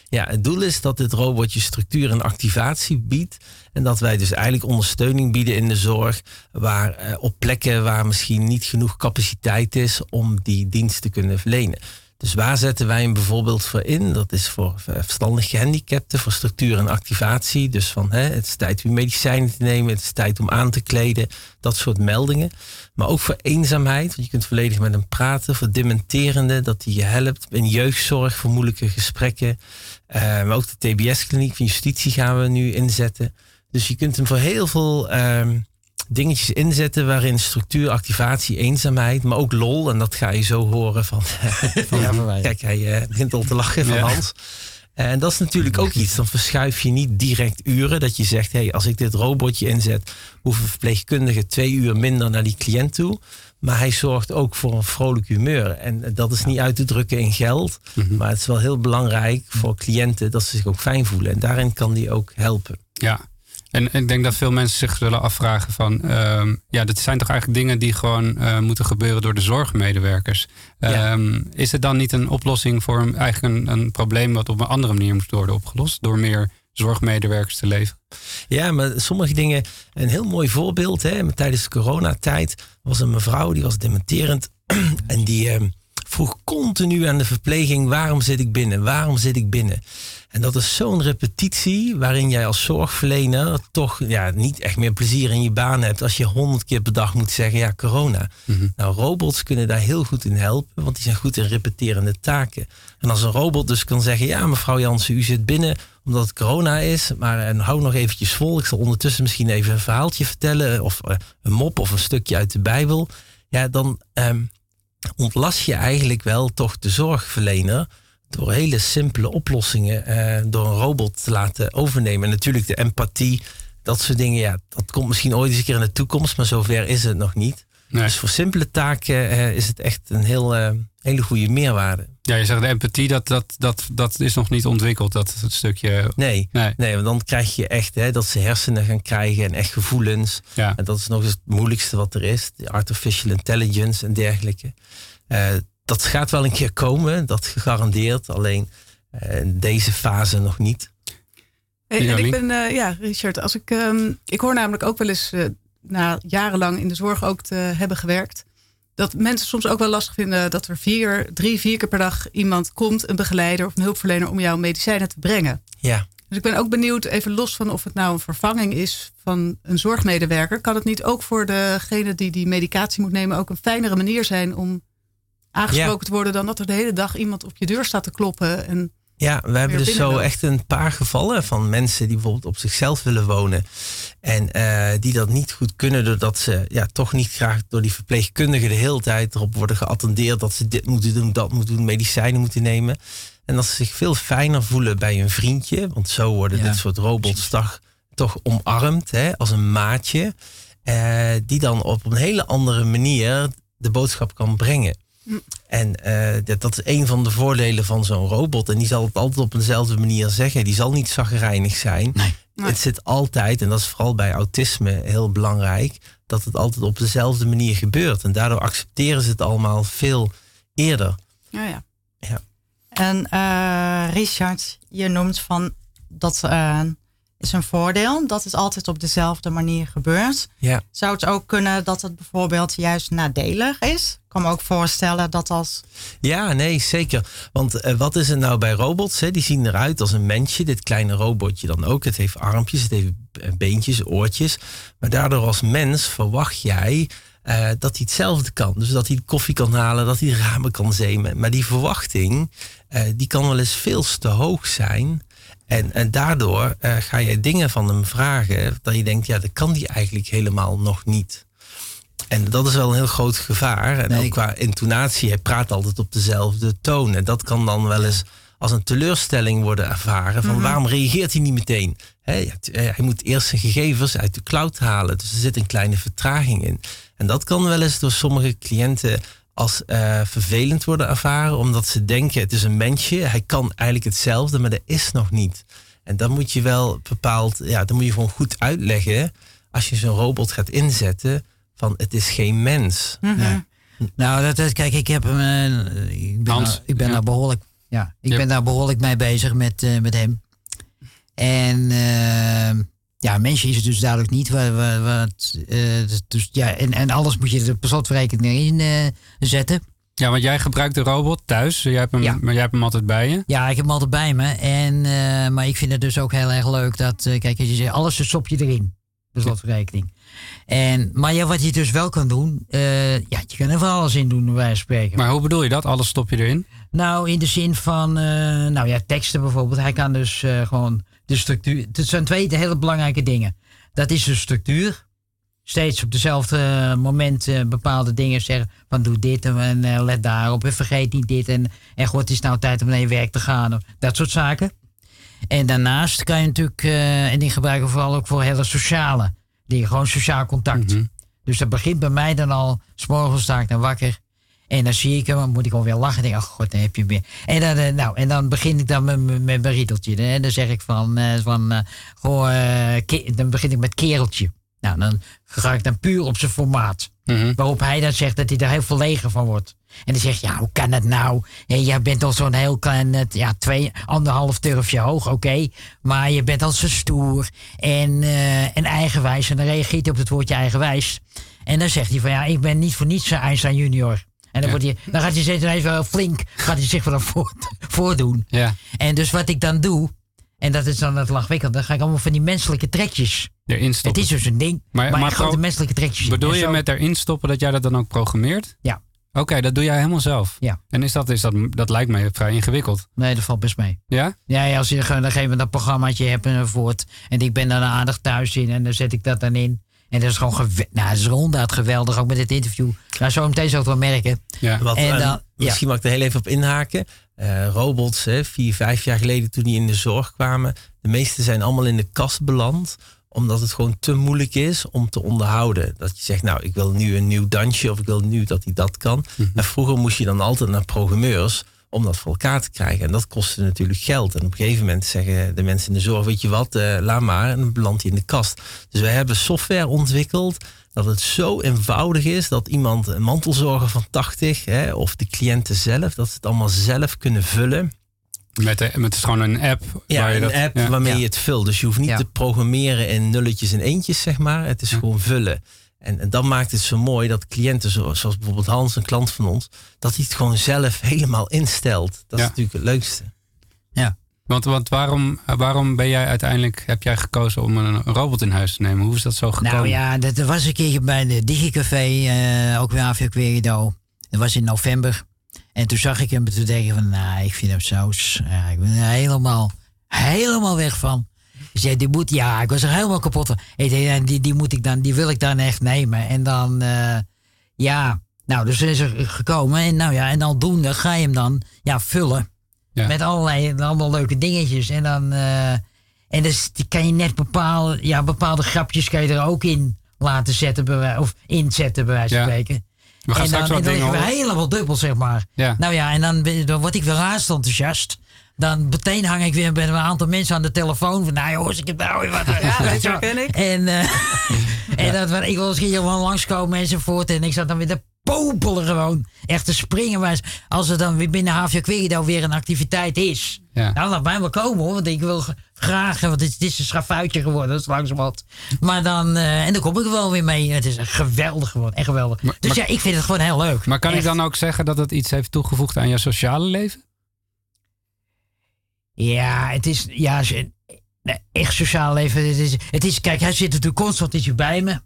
Ja, het doel is dat dit robotje structuur en activatie biedt. En dat wij dus eigenlijk ondersteuning bieden in de zorg. Waar, eh, op plekken waar misschien niet genoeg capaciteit is om die dienst te kunnen verlenen. Dus waar zetten wij hem bijvoorbeeld voor in? Dat is voor eh, verstandig gehandicapten, voor structuur en activatie. Dus van hè, het is tijd om medicijnen te nemen, het is tijd om aan te kleden. Dat soort meldingen. Maar ook voor eenzaamheid, want je kunt volledig met hem praten. Voor dementerende, dat hij je helpt. In jeugdzorg, voor moeilijke gesprekken. Eh, maar ook de TBS-kliniek van justitie gaan we nu inzetten. Dus je kunt hem voor heel veel ehm, dingetjes inzetten waarin structuur, activatie, eenzaamheid, maar ook lol. En dat ga je zo horen van. *laughs* van kijk, hij eh, begint al te lachen van Ja. Hans. En dat is natuurlijk ook iets. Dan verschuif je niet direct uren. Dat je zegt, hey, als ik dit robotje inzet, hoeft een verpleegkundige twee uur minder naar die cliënt toe. Maar hij zorgt ook voor een vrolijk humeur. En dat is niet uit te drukken in geld. Maar het is wel heel belangrijk voor cliënten dat ze zich ook fijn voelen. En daarin kan die ook helpen. Ja, en ik denk dat veel mensen zich zullen afvragen van... ehm, ja, dat zijn toch eigenlijk dingen die gewoon eh, moeten gebeuren door de zorgmedewerkers. Ehm, Is het dan niet een oplossing voor een, eigenlijk een, een probleem... wat op een andere manier moet worden opgelost? Door meer zorgmedewerkers te leveren? Ja, maar sommige dingen, een heel mooi voorbeeld. Hè, tijdens de coronatijd was een mevrouw die was dementerend. *clears throat* en die eh, vroeg continu aan de verpleging: waarom zit ik binnen? Waarom zit ik binnen? En dat is zo'n repetitie waarin jij als zorgverlener toch ja, niet echt meer plezier in je baan hebt als je honderd keer per dag moet zeggen ja, corona. Nou, robots kunnen daar heel goed in helpen, want die zijn goed in repeterende taken. En als een robot dus kan zeggen, ja mevrouw Jansen, u zit binnen omdat het corona is, maar en hou nog eventjes vol. Ik zal ondertussen misschien even een verhaaltje vertellen of eh, een mop of een stukje uit de Bijbel. Ja, dan ehm, ontlast je eigenlijk wel toch de zorgverlener door hele simpele oplossingen eh, door een robot te laten overnemen. En natuurlijk de empathie, dat soort dingen, ja, dat komt misschien ooit eens een keer in de toekomst, maar zover is het nog niet. Dus voor simpele taken eh, is het echt een heel, eh, hele goede meerwaarde. Ja, je zegt de empathie, dat, dat, dat, dat is nog niet ontwikkeld, dat het stukje... Nee, nee. want dan krijg je echt hè, dat ze hersenen gaan krijgen en echt gevoelens. Ja. En dat is nog eens het moeilijkste wat er is. De artificial intelligence en dergelijke. Eh, dat gaat wel een keer komen, dat gegarandeerd. Alleen in deze fase nog niet. Hey, en ik ben, eh, ja, Richard, als ik, ehm, ik hoor namelijk ook wel eens, na jarenlang in de zorg ook te hebben gewerkt, dat mensen soms ook wel lastig vinden dat er vier, drie, vier keer per dag iemand komt, een begeleider of een hulpverlener, om jouw medicijnen te brengen. Ja. Dus ik ben ook benieuwd, even los van of het nou een vervanging is van een zorgmedewerker, kan het niet ook voor degene die die medicatie moet nemen ook een fijnere manier zijn om aangesproken te worden dan dat er de hele dag iemand op je deur staat te kloppen en Ja, we hebben dus zo echt een paar gevallen van mensen die bijvoorbeeld op zichzelf willen wonen. En eh, die dat niet goed kunnen doordat ze ja, toch niet graag door die verpleegkundigen de hele tijd erop worden geattendeerd dat ze dit moeten doen, dat moeten doen, medicijnen moeten nemen. En dat ze zich veel fijner voelen bij een vriendje. Want zo worden Ja. dit soort robots toch, toch omarmd hè, als een maatje. eh, die dan op een hele andere manier de boodschap kan brengen. En eh, dat, dat is een van de voordelen van zo'n robot. En die zal het altijd op eenzelfde manier zeggen. Die zal niet zagrijnig zijn. Het zit altijd, en dat is vooral bij autisme heel belangrijk, dat het altijd op dezelfde manier gebeurt. En daardoor accepteren ze het allemaal veel eerder. Ja, ja. Ja. En eh, Richard, je noemt van dat eh, is een voordeel dat het altijd op dezelfde manier gebeurt. Ja. Zou het ook kunnen dat het bijvoorbeeld juist nadelig is? Ik kan me ook voorstellen dat als Ja, nee, zeker. Want eh, wat is het nou bij robots? Hè? Die zien eruit als een mensje. Dit kleine robotje dan ook. Het heeft armpjes, het heeft eh, beentjes, oortjes. Maar daardoor als mens verwacht jij eh, dat hij hetzelfde kan. Dus dat hij koffie kan halen, dat hij ramen kan zemen. Maar die verwachting, die kan wel eens veel te hoog zijn. En, en daardoor eh, ga je dingen van hem vragen dat je denkt, ja, dat kan die eigenlijk helemaal nog niet. En dat is wel een heel groot gevaar. En ook qua intonatie, hij praat altijd op dezelfde toon. En dat kan dan wel eens als een teleurstelling worden ervaren. Van Mhm. waarom reageert hij niet meteen? Eh, hij moet eerst zijn gegevens uit de cloud halen. Dus er zit een kleine vertraging in. En dat kan wel eens door sommige cliënten als eh, vervelend worden ervaren. Omdat ze denken, het is een mensje. Hij kan eigenlijk hetzelfde, maar dat is nog niet. En dan moet je wel bepaald, ja, dan moet je gewoon goed uitleggen. Als je zo'n robot gaat inzetten, van het is geen mens. Ja. Nou, dat, dat- kijk, ik heb hem. eh, ik ben, Hans, ik ben ja. daar behoorlijk. Ja, ik Ja. ben daar behoorlijk mee bezig met, eh, met hem. En ja, mensen is het dus duidelijk niet. Wat, eh, dus- dus, ja, en, en alles moet je er per slotverrekening in eh, zetten. Ja, want jij gebruikt de robot thuis. Jij hebt hem, Maar jij hebt hem altijd bij je. Ja, ik heb hem altijd bij me. En, eh, maar ik vind het dus ook heel erg leuk dat, kijk, als je zegt, alles stop je erin. De slotverrekening. En, maar ja, wat je dus wel kan doen, ja, je kan er van alles in doen, bij wijze van spreken. Maar hoe bedoel je dat? Alles stop je erin? Nou, in de zin van, nou ja, teksten bijvoorbeeld. Hij kan dus gewoon de structuur. Het zijn twee hele belangrijke dingen. Dat is de structuur. Steeds op dezelfde moment eh, bepaalde dingen zeggen. Van doe dit en eh, let daarop. En vergeet niet dit. En, en god, het is nou tijd om naar je werk te gaan. Of dat soort zaken. En daarnaast kan je natuurlijk, eh, en die gebruiken we vooral ook voor hele sociale dingen, gewoon sociaal contact. Mhm. Dus dat begint bij mij dan al, s'morgens sta ik dan wakker. En dan zie ik hem, dan moet ik alweer lachen. En denk, oh god, dan heb je weer. En dan, eh, nou, en dan begin ik dan met, met, met mijn riedeltje. En dan zeg ik van, eh, van eh, goh, dan begin ik met kereltje. Nou, dan ga ik dan puur op zijn formaat. Mhm. Waarop hij dan zegt dat hij er heel verlegen van wordt. En dan zegt, ja, hoe kan dat nou? Hé, jij bent al zo'n heel klein, ja, twee, anderhalf turfje hoog, oké. Maar je bent al zo stoer en, en eigenwijs. En dan reageert hij op het woordje eigenwijs. En dan zegt hij van, ja, ik ben niet voor niets een Einstein junior. En dan, wordt hij, dan gaat hij steeds even flink, gaat hij zich wel voor, voordoen. Ja. En dus wat ik dan doe, en dat is dan het lachwekkend, dan ga ik allemaal van die menselijke trekjes. Erin stoppen. Het is dus een ding, maar, maar, grote pro- menselijke trekjes. Bedoel je met erin stoppen dat jij dat dan ook programmeert? Ja. Oké, dat doe jij helemaal zelf. Ja. En is dat, is dat, dat lijkt mij vrij ingewikkeld. Nee, dat valt best mee. Ja? Ja, ja, als je gewoon op een gegeven moment dat programmaatje hebt enzovoort. En ik ben dan aardig thuis in en dan zet ik dat dan in. En dat is gewoon geweldig. Nou, dat is ronduit geweldig, ook met dit interview. Nou, zo meteen zou ik het wel merken. Ja. Wat, en eh, dan. Misschien mag ik er heel even op inhaken. Eh, robots, hè, vier, vijf jaar geleden toen die in de zorg kwamen. De meeste zijn allemaal in de kast beland. Omdat het gewoon te moeilijk is om te onderhouden. Dat je zegt, nou, ik wil nu een nieuw dansje. Of ik wil nu dat hij dat kan. Mhm. En vroeger moest je dan altijd naar programmeurs om dat voor elkaar te krijgen. En dat kostte natuurlijk geld. En op een gegeven moment zeggen de mensen in de zorg, weet je wat, eh, laat maar. En dan belandt hij in de kast. Dus wij hebben software ontwikkeld dat het zo eenvoudig is dat iemand een mantelzorger van 80 hè, of de cliënten zelf, dat ze het allemaal zelf kunnen vullen. Met, de, met het is gewoon een app. Ja, waar je een dat, app ja. waarmee Ja. je het vult. Dus je hoeft niet Ja. te programmeren in nulletjes en eentjes, zeg maar. Het is gewoon vullen. En, en dat maakt het zo mooi dat cliënten, zo- zoals bijvoorbeeld Hans, een klant van ons, dat hij het gewoon zelf helemaal instelt. Dat Ja. is natuurlijk het leukste. Ja. Want, want waarom, waarom ben jij uiteindelijk, heb jij gekozen om een, een robot in huis te nemen? Hoe is dat zo gekomen? Nou ja, dat was een keertje bij de Digicafé, eh ook weer Querido. Dat was in november. En toen zag ik hem en toen dacht ik van, nou, ik vind hem zo... Ja, ik ben er helemaal, helemaal weg van. Ik zei, die moet, ja, ik was er helemaal kapot van. Ik zei, ja, die, die moet ik dan, die wil ik dan echt nemen. En dan, eh, ja, nou, dus is er gekomen. En nou ja, en aldoende ga je hem dan, ja, vullen. Ja. Met allerlei, allemaal leuke dingetjes. En dan, eh, en dus die kan je net bepalen, ja, bepaalde grapjes kan je er ook in laten zetten, of inzetten bij wijze van Ja. spreken. We gaan en straks dan, wat en dan dingen helemaal dubbel, zeg maar. Ja. Nou ja, en dan, dan word ik weer raast enthousiast. Dan meteen hang ik weer met een aantal mensen aan de telefoon. Van, nou jongens, ik heb nou weer wat. *laughs* Ja, Weet dat je wel. ik. En, eh, *laughs* en dat, van, ik wil misschien gewoon langskomen enzovoort. En ik zat dan weer te popelen gewoon. Echt te springen. Maar als er dan weer binnen Querido weer een activiteit is. Ja. Nou, laat mij maar komen hoor. Want ik wil graag, want het, is- een schafuitje geworden. Dat is langzamerhand. Maar dan, eh, en dan kom ik er wel weer mee. Het is geweldig geworden. Echt geweldig. dus maar- ja, ik vind het gewoon heel leuk. Maar kan ik dan ook zeggen dat het iets heeft toegevoegd aan je sociale leven? Ja, het is ja, echt sociaal leven. Het is, het is, kijk, hij zit natuurlijk constant is bij me.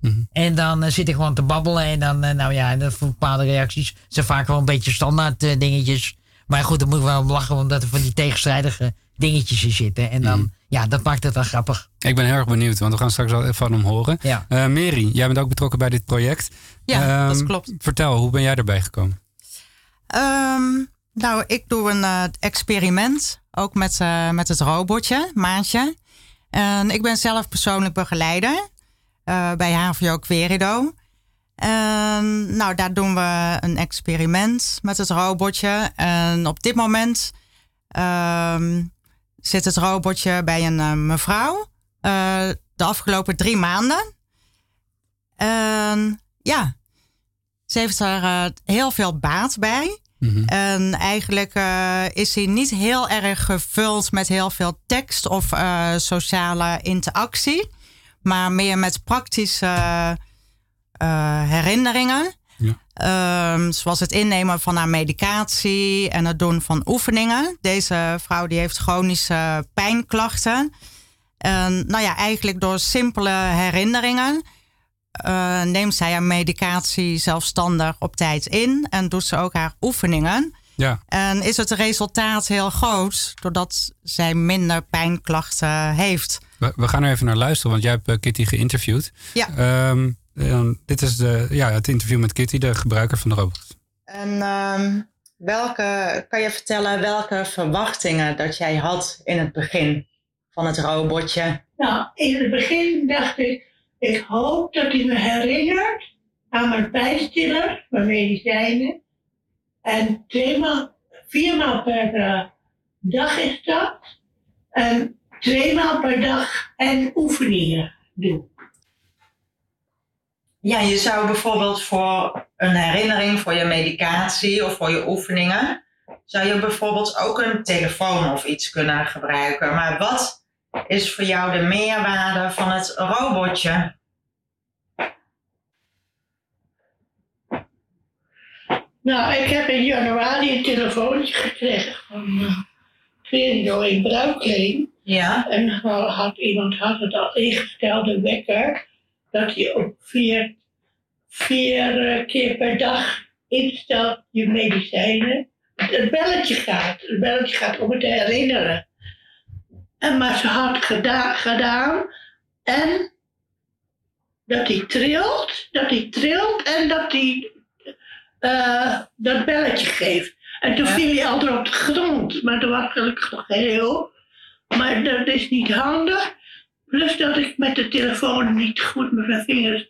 Mhm. En dan eh, zit ik gewoon te babbelen. En dan, eh, nou ja, en bepaalde reacties zijn vaak wel een beetje standaard eh, dingetjes. Maar goed, dan moet ik wel om lachen, omdat er van die tegenstrijdige dingetjes in zitten. En dan, Mhm. ja, dat maakt het dan grappig. Ik ben heel erg benieuwd, want we gaan straks wel even van hem horen. Ja. Eh, Mary, jij bent ook betrokken bij dit project. Ja, dat Ehm, klopt. Vertel, hoe ben jij erbij gekomen? Ehm, nou, ik doe een eh, experiment, ook met, eh, met het robotje, Maatje. En ik ben zelf persoonlijk begeleider eh, bij HVO Querido. En nou, daar doen we een experiment met het robotje. En op dit moment ehm, zit het robotje bij een eh, mevrouw. de afgelopen drie maanden. En ja, ze heeft er heel veel baat bij. En eigenlijk eh, is hij niet heel erg gevuld met heel veel tekst of eh, sociale interactie. Maar meer met praktische eh, herinneringen. Ehm, zoals het innemen van haar medicatie en het doen van oefeningen. Deze vrouw die heeft chronische pijnklachten. En nou ja, eigenlijk door simpele herinneringen eh, neemt zij haar medicatie zelfstandig op tijd in en doet ze ook haar oefeningen. Ja. En is het resultaat heel groot doordat zij minder pijnklachten heeft. We, we gaan er even naar luisteren, want jij hebt eh, Kitty geïnterviewd. Ja. Ehm, eh, dit is de, ja, het interview met Kitty, de gebruiker van de robot. En ehm, welke, kan je vertellen welke verwachtingen dat jij had in het begin van het robotje? Nou, in het begin dacht ik, ik hoop dat hij me herinnert aan mijn pijnstiller, mijn medicijnen. En tweemaal, viermaal per eh, dag is dat. En tweemaal per dag en oefeningen doen. Ja, je zou bijvoorbeeld voor een herinnering voor je medicatie of voor je oefeningen, zou je bijvoorbeeld ook een telefoon of iets kunnen gebruiken. Maar wat is voor jou de meerwaarde van het robotje? Nou, ik heb in januari een telefoontje gekregen van uh, in Bruikleen. Ja. En had iemand had het al ingesteld, een wekker, dat je op vier, vier eh, keer per dag instelt je medicijnen. Het belletje gaat, het belletje gaat om het te herinneren. En maar ze had gedaan, gedaan en dat hij trilt, dat hij trilt en dat hij eh, dat belletje geeft. En toen viel hij altijd op de grond, maar toen was gelukkig nog heel. Maar dat is niet handig. Plus dat ik met de telefoon niet goed met mijn vingers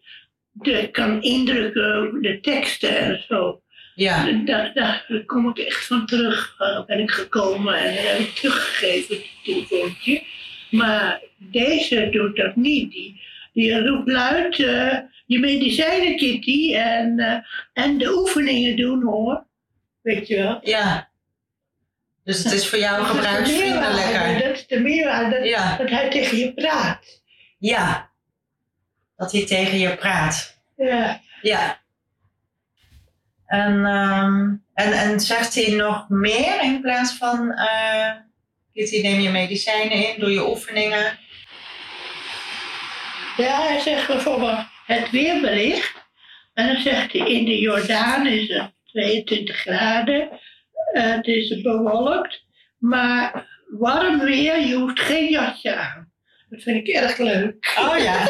de, kan indrukken, de teksten en zo. Ja. Daar, daar kom ik echt van terug, uh, ben ik gekomen en heb ik teruggegeven, het telefoontje. Maar deze doet dat niet. Die, die roept luid uh, je medicijnen, Kitty, en, uh, en de oefeningen doen hoor. Weet je wel? Ja. Dus het is voor jou gebruiksvriendelijker. Dat is de meerwaarde, dat, Ja. dat hij tegen je praat. Ja. Dat hij tegen je praat. Ja. Ja. En, ehm, en, en zegt hij nog meer in plaats van... eh Kitty, neem je medicijnen in, doe je oefeningen. Ja, hij zegt bijvoorbeeld het weerbericht. En dan zegt hij in de Jordaan is het 22 graden. Eh, het is bewolkt. Maar warm weer, je hoeft geen jasje aan. Dat vind ik erg leuk. Oh ja.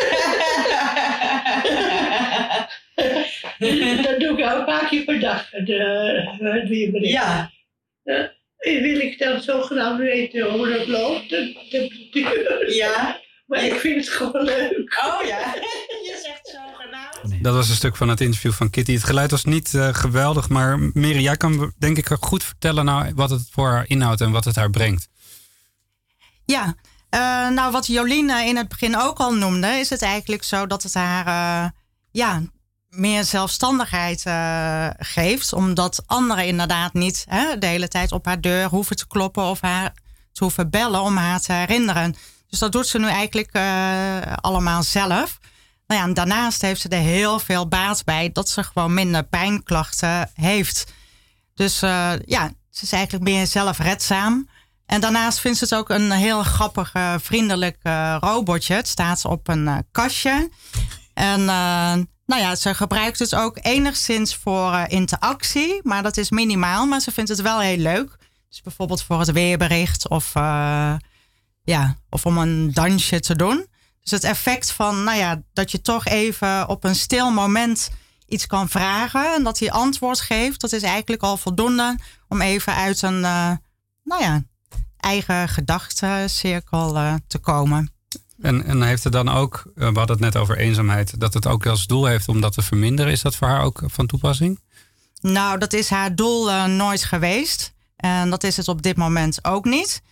*laughs* *laughs* dat doe ik al een paar keer per dag, de, het weerbericht. Ja. Eh, wil ik dan zogenaamd weten hoe dat loopt, de. Ja. Maar ik vind het gewoon leuk. Oh ja, *laughs* je zegt zogenaamd. Dat was een stuk van het interview van Kitty. Het geluid was niet eh, geweldig, maar Mary, jij kan denk ik goed vertellen nou, wat het voor haar inhoudt en wat het haar brengt. Ja, eh, nou wat Jolien eh, in het begin ook al noemde, is het eigenlijk zo dat het haar eh, ja, meer zelfstandigheid eh, geeft. Omdat anderen inderdaad niet hè, de hele tijd op haar deur hoeven te kloppen of haar te hoeven bellen om haar te herinneren. Dus dat doet ze nu eigenlijk eh, allemaal zelf. Nou ja, en daarnaast heeft ze er heel veel baat bij dat ze gewoon minder pijnklachten heeft. Dus eh, ja, ze is eigenlijk meer zelfredzaam. En daarnaast vindt ze het ook een heel grappig, vriendelijk robotje. Het staat op een kastje. En nou ja, ze gebruikt het ook enigszins voor eh, interactie. Maar dat is minimaal. Maar ze vindt het wel heel leuk. Dus bijvoorbeeld voor het weerbericht of, eh, ja, of om een dansje te doen. Dus het effect van, nou ja, dat je toch even op een stil moment iets kan vragen en dat hij antwoord geeft, dat is eigenlijk al voldoende om even uit een, eh, nou ja, eigen gedachtencirkel te komen. En, en heeft het dan ook, eh, we hadden het net over eenzaamheid, dat het ook als doel heeft om dat te verminderen. Is dat voor haar ook van toepassing? Nou, dat is haar doel eh, nooit geweest. En dat is het op dit moment ook niet.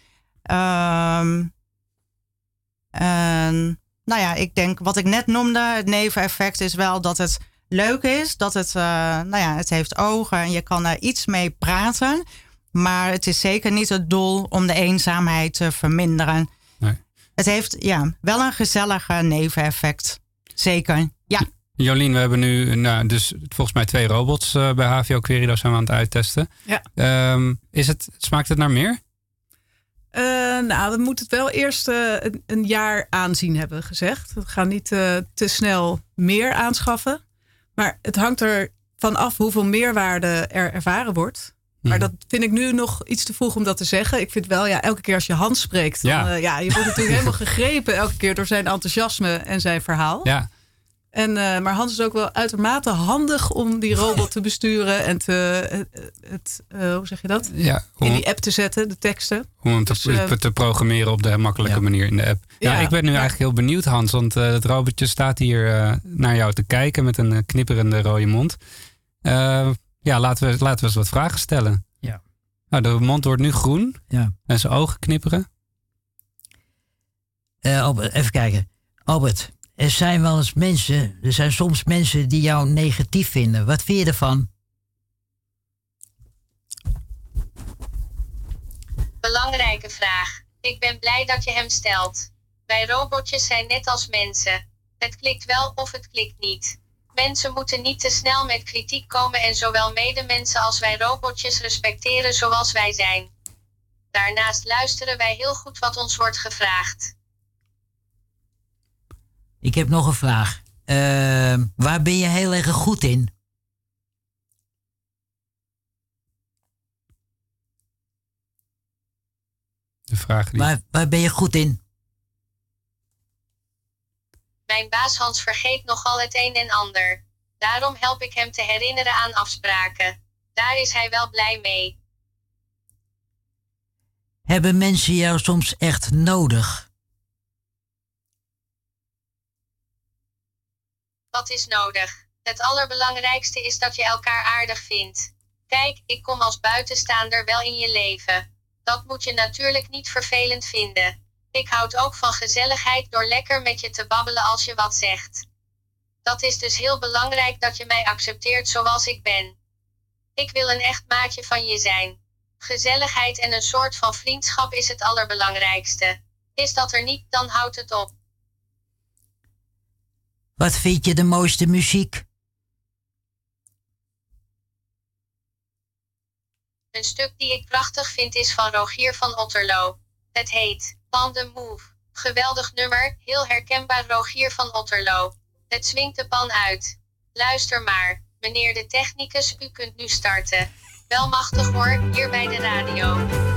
Ehm, en, nou ja, ik denk wat ik net noemde, het neveneffect is wel dat het leuk is. Dat het, eh, nou ja, het heeft ogen en je kan er iets mee praten. Maar het is zeker niet het doel om de eenzaamheid te verminderen. Het heeft ja, wel een gezellig eh, neveneffect. Zeker, ja. Jolien, we hebben nu nou, dus volgens mij twee robots eh, bij HVO Querido zijn we aan het uittesten. Ja. Ehm, is het, smaakt het naar meer? Eh, nou, we moeten het wel eerst eh, een, een jaar aanzien, hebben gezegd. We gaan niet eh, te snel meer aanschaffen. Maar het hangt er van af hoeveel meerwaarde er ervaren wordt. Maar dat vind ik nu nog iets te vroeg om dat te zeggen. Ik vind wel, ja, elke keer als je Hans spreekt, dan, Ja. eh, ja, je wordt natuurlijk *laughs* helemaal gegrepen elke keer door zijn enthousiasme en zijn verhaal. Ja. En, eh, maar Hans is ook wel uitermate handig om die robot te besturen en te, het, het, eh, hoe zeg je dat? Ja, om- In die app te zetten, de teksten. Om hem te, Dus, eh, te programmeren op de makkelijke manier in de app. Ja, Ja, ik ben nu ja. eigenlijk heel benieuwd, Hans. Want eh, het robotje staat hier eh, naar jou te kijken met een eh, knipperende rode mond. Ja, laten we, laten we eens wat vragen stellen. Ja. Nou, de mond wordt nu groen. Ja. En zijn ogen knipperen. Eh, Albert, even kijken. Albert, er zijn wel eens mensen, er zijn soms mensen die jou negatief vinden. Wat vind je ervan? Belangrijke vraag. Ik ben blij dat je hem stelt. Wij robotjes zijn net als mensen. Het klikt wel of het klikt niet. Mensen moeten niet te snel met kritiek komen en zowel medemensen als wij robotjes respecteren zoals wij zijn. Daarnaast luisteren wij heel goed wat ons wordt gevraagd. Ik heb nog een vraag. Eh, waar ben je heel erg goed in? De vraag die... Waar, waar ben je goed in? Mijn baas Hans vergeet nogal het een en ander. Daarom help ik hem te herinneren aan afspraken. Daar is hij wel blij mee. Hebben mensen jou soms echt nodig? Wat is nodig? Het allerbelangrijkste is dat je elkaar aardig vindt. Kijk, ik kom als buitenstaander wel in je leven. Dat moet je natuurlijk niet vervelend vinden. Ik houd ook van gezelligheid door lekker met je te babbelen als je wat zegt. Dat is dus heel belangrijk dat je mij accepteert zoals ik ben. Ik wil een echt maatje van je zijn. Gezelligheid en een soort van vriendschap is het allerbelangrijkste. Is dat er niet, dan houdt het op. Wat vind je de mooiste muziek? Een stuk die ik prachtig vind is van Rogier van Otterlo. Het heet On the Move. Geweldig nummer, heel herkenbaar Rogier van Otterlo. Het swingt de pan uit. Luister maar, meneer de technicus, u kunt nu starten. Wel machtig hoor, hier bij de radio.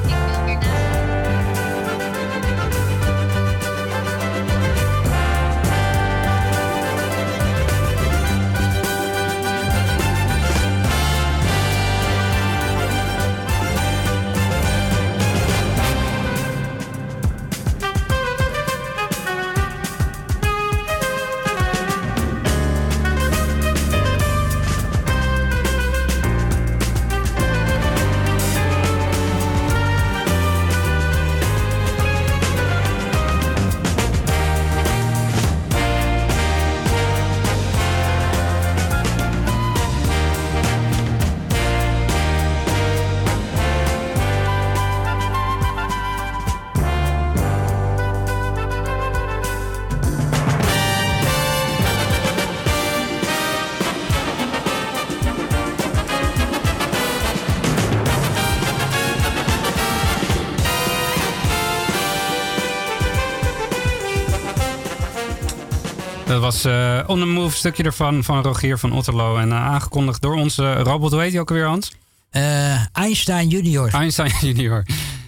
Dat was eh On The Move, stukje ervan van Rogier van Otterlo. En eh, aangekondigd door onze robot. Hoe heet hij ook alweer, Hans? Eh, Einstein Junior. Einstein *laughs* Junior.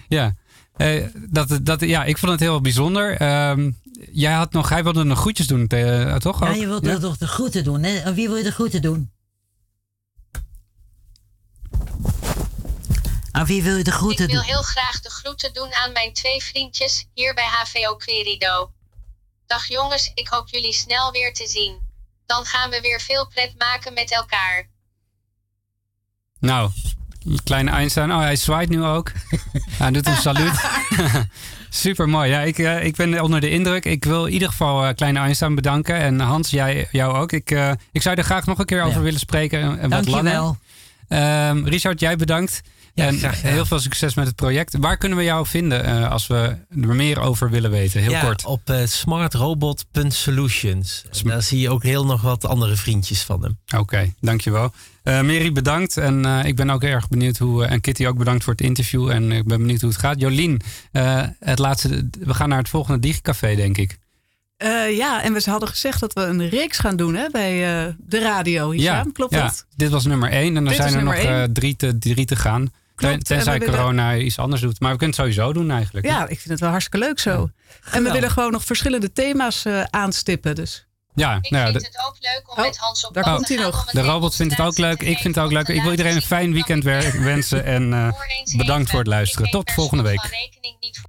Ja. Eh, dat, dat, ja, ik vond het heel bijzonder. Ehm, jij had nog, hij wilde nog groetjes doen, eh, toch? Ja, ook? je wilt Ja? toch de groeten doen, hè? Aan wie wil je de groeten doen? Aan wie wil je de groeten Ik wil doen? heel graag de groeten doen aan mijn twee vriendjes hier bij HVO Querido. Dag jongens, ik hoop jullie snel weer te zien. Dan gaan we weer veel pret maken met elkaar. Nou, kleine Einstein. Oh, hij zwaait nu ook. *laughs* hij doet een saluut. *laughs* Super mooi. Ja, ik, eh, ik ben onder de indruk. Ik wil in ieder geval eh, kleine Einstein bedanken. En Hans, jij jou ook. Ik, eh, ik zou er graag nog een keer over willen spreken. En, en wat langer. Ehm, Richard, jij bedankt. En graag heel veel succes met het project. Waar kunnen we jou vinden eh, als we er meer over willen weten? Heel ja, kort. op eh, smartrobot.solutions. Daar zie je ook heel nog wat andere vriendjes van hem. Oké, dankjewel. Eh Mary, bedankt. En eh, ik ben ook erg benieuwd hoe. en Kitty ook bedankt voor het interview. En ik ben benieuwd hoe het gaat. Jolien, eh, het laatste. We gaan naar het volgende Digicafé, denk ik. Eh, ja, en we hadden gezegd dat we een reeks gaan doen hè, bij eh, de radio. Klopt ja, dat? Dit was nummer één. En er Dit zijn er nog drie, te, drie te gaan. Ten- Tenzij willen- corona iets anders doet. Maar we kunnen het sowieso doen eigenlijk. hè? Ja, ik vind het wel hartstikke leuk zo. En we willen gewoon nog verschillende thema's eh, aanstippen. Dus Ja, Ik nou ja, vind de- het ook leuk om met Hans op daar Oh, te gaan om de robot vindt het ook leuk. Ik vind het ook leuk. Ik wil iedereen een fijn weekend wensen. En eh, bedankt voor het luisteren. Tot volgende week. rekening niet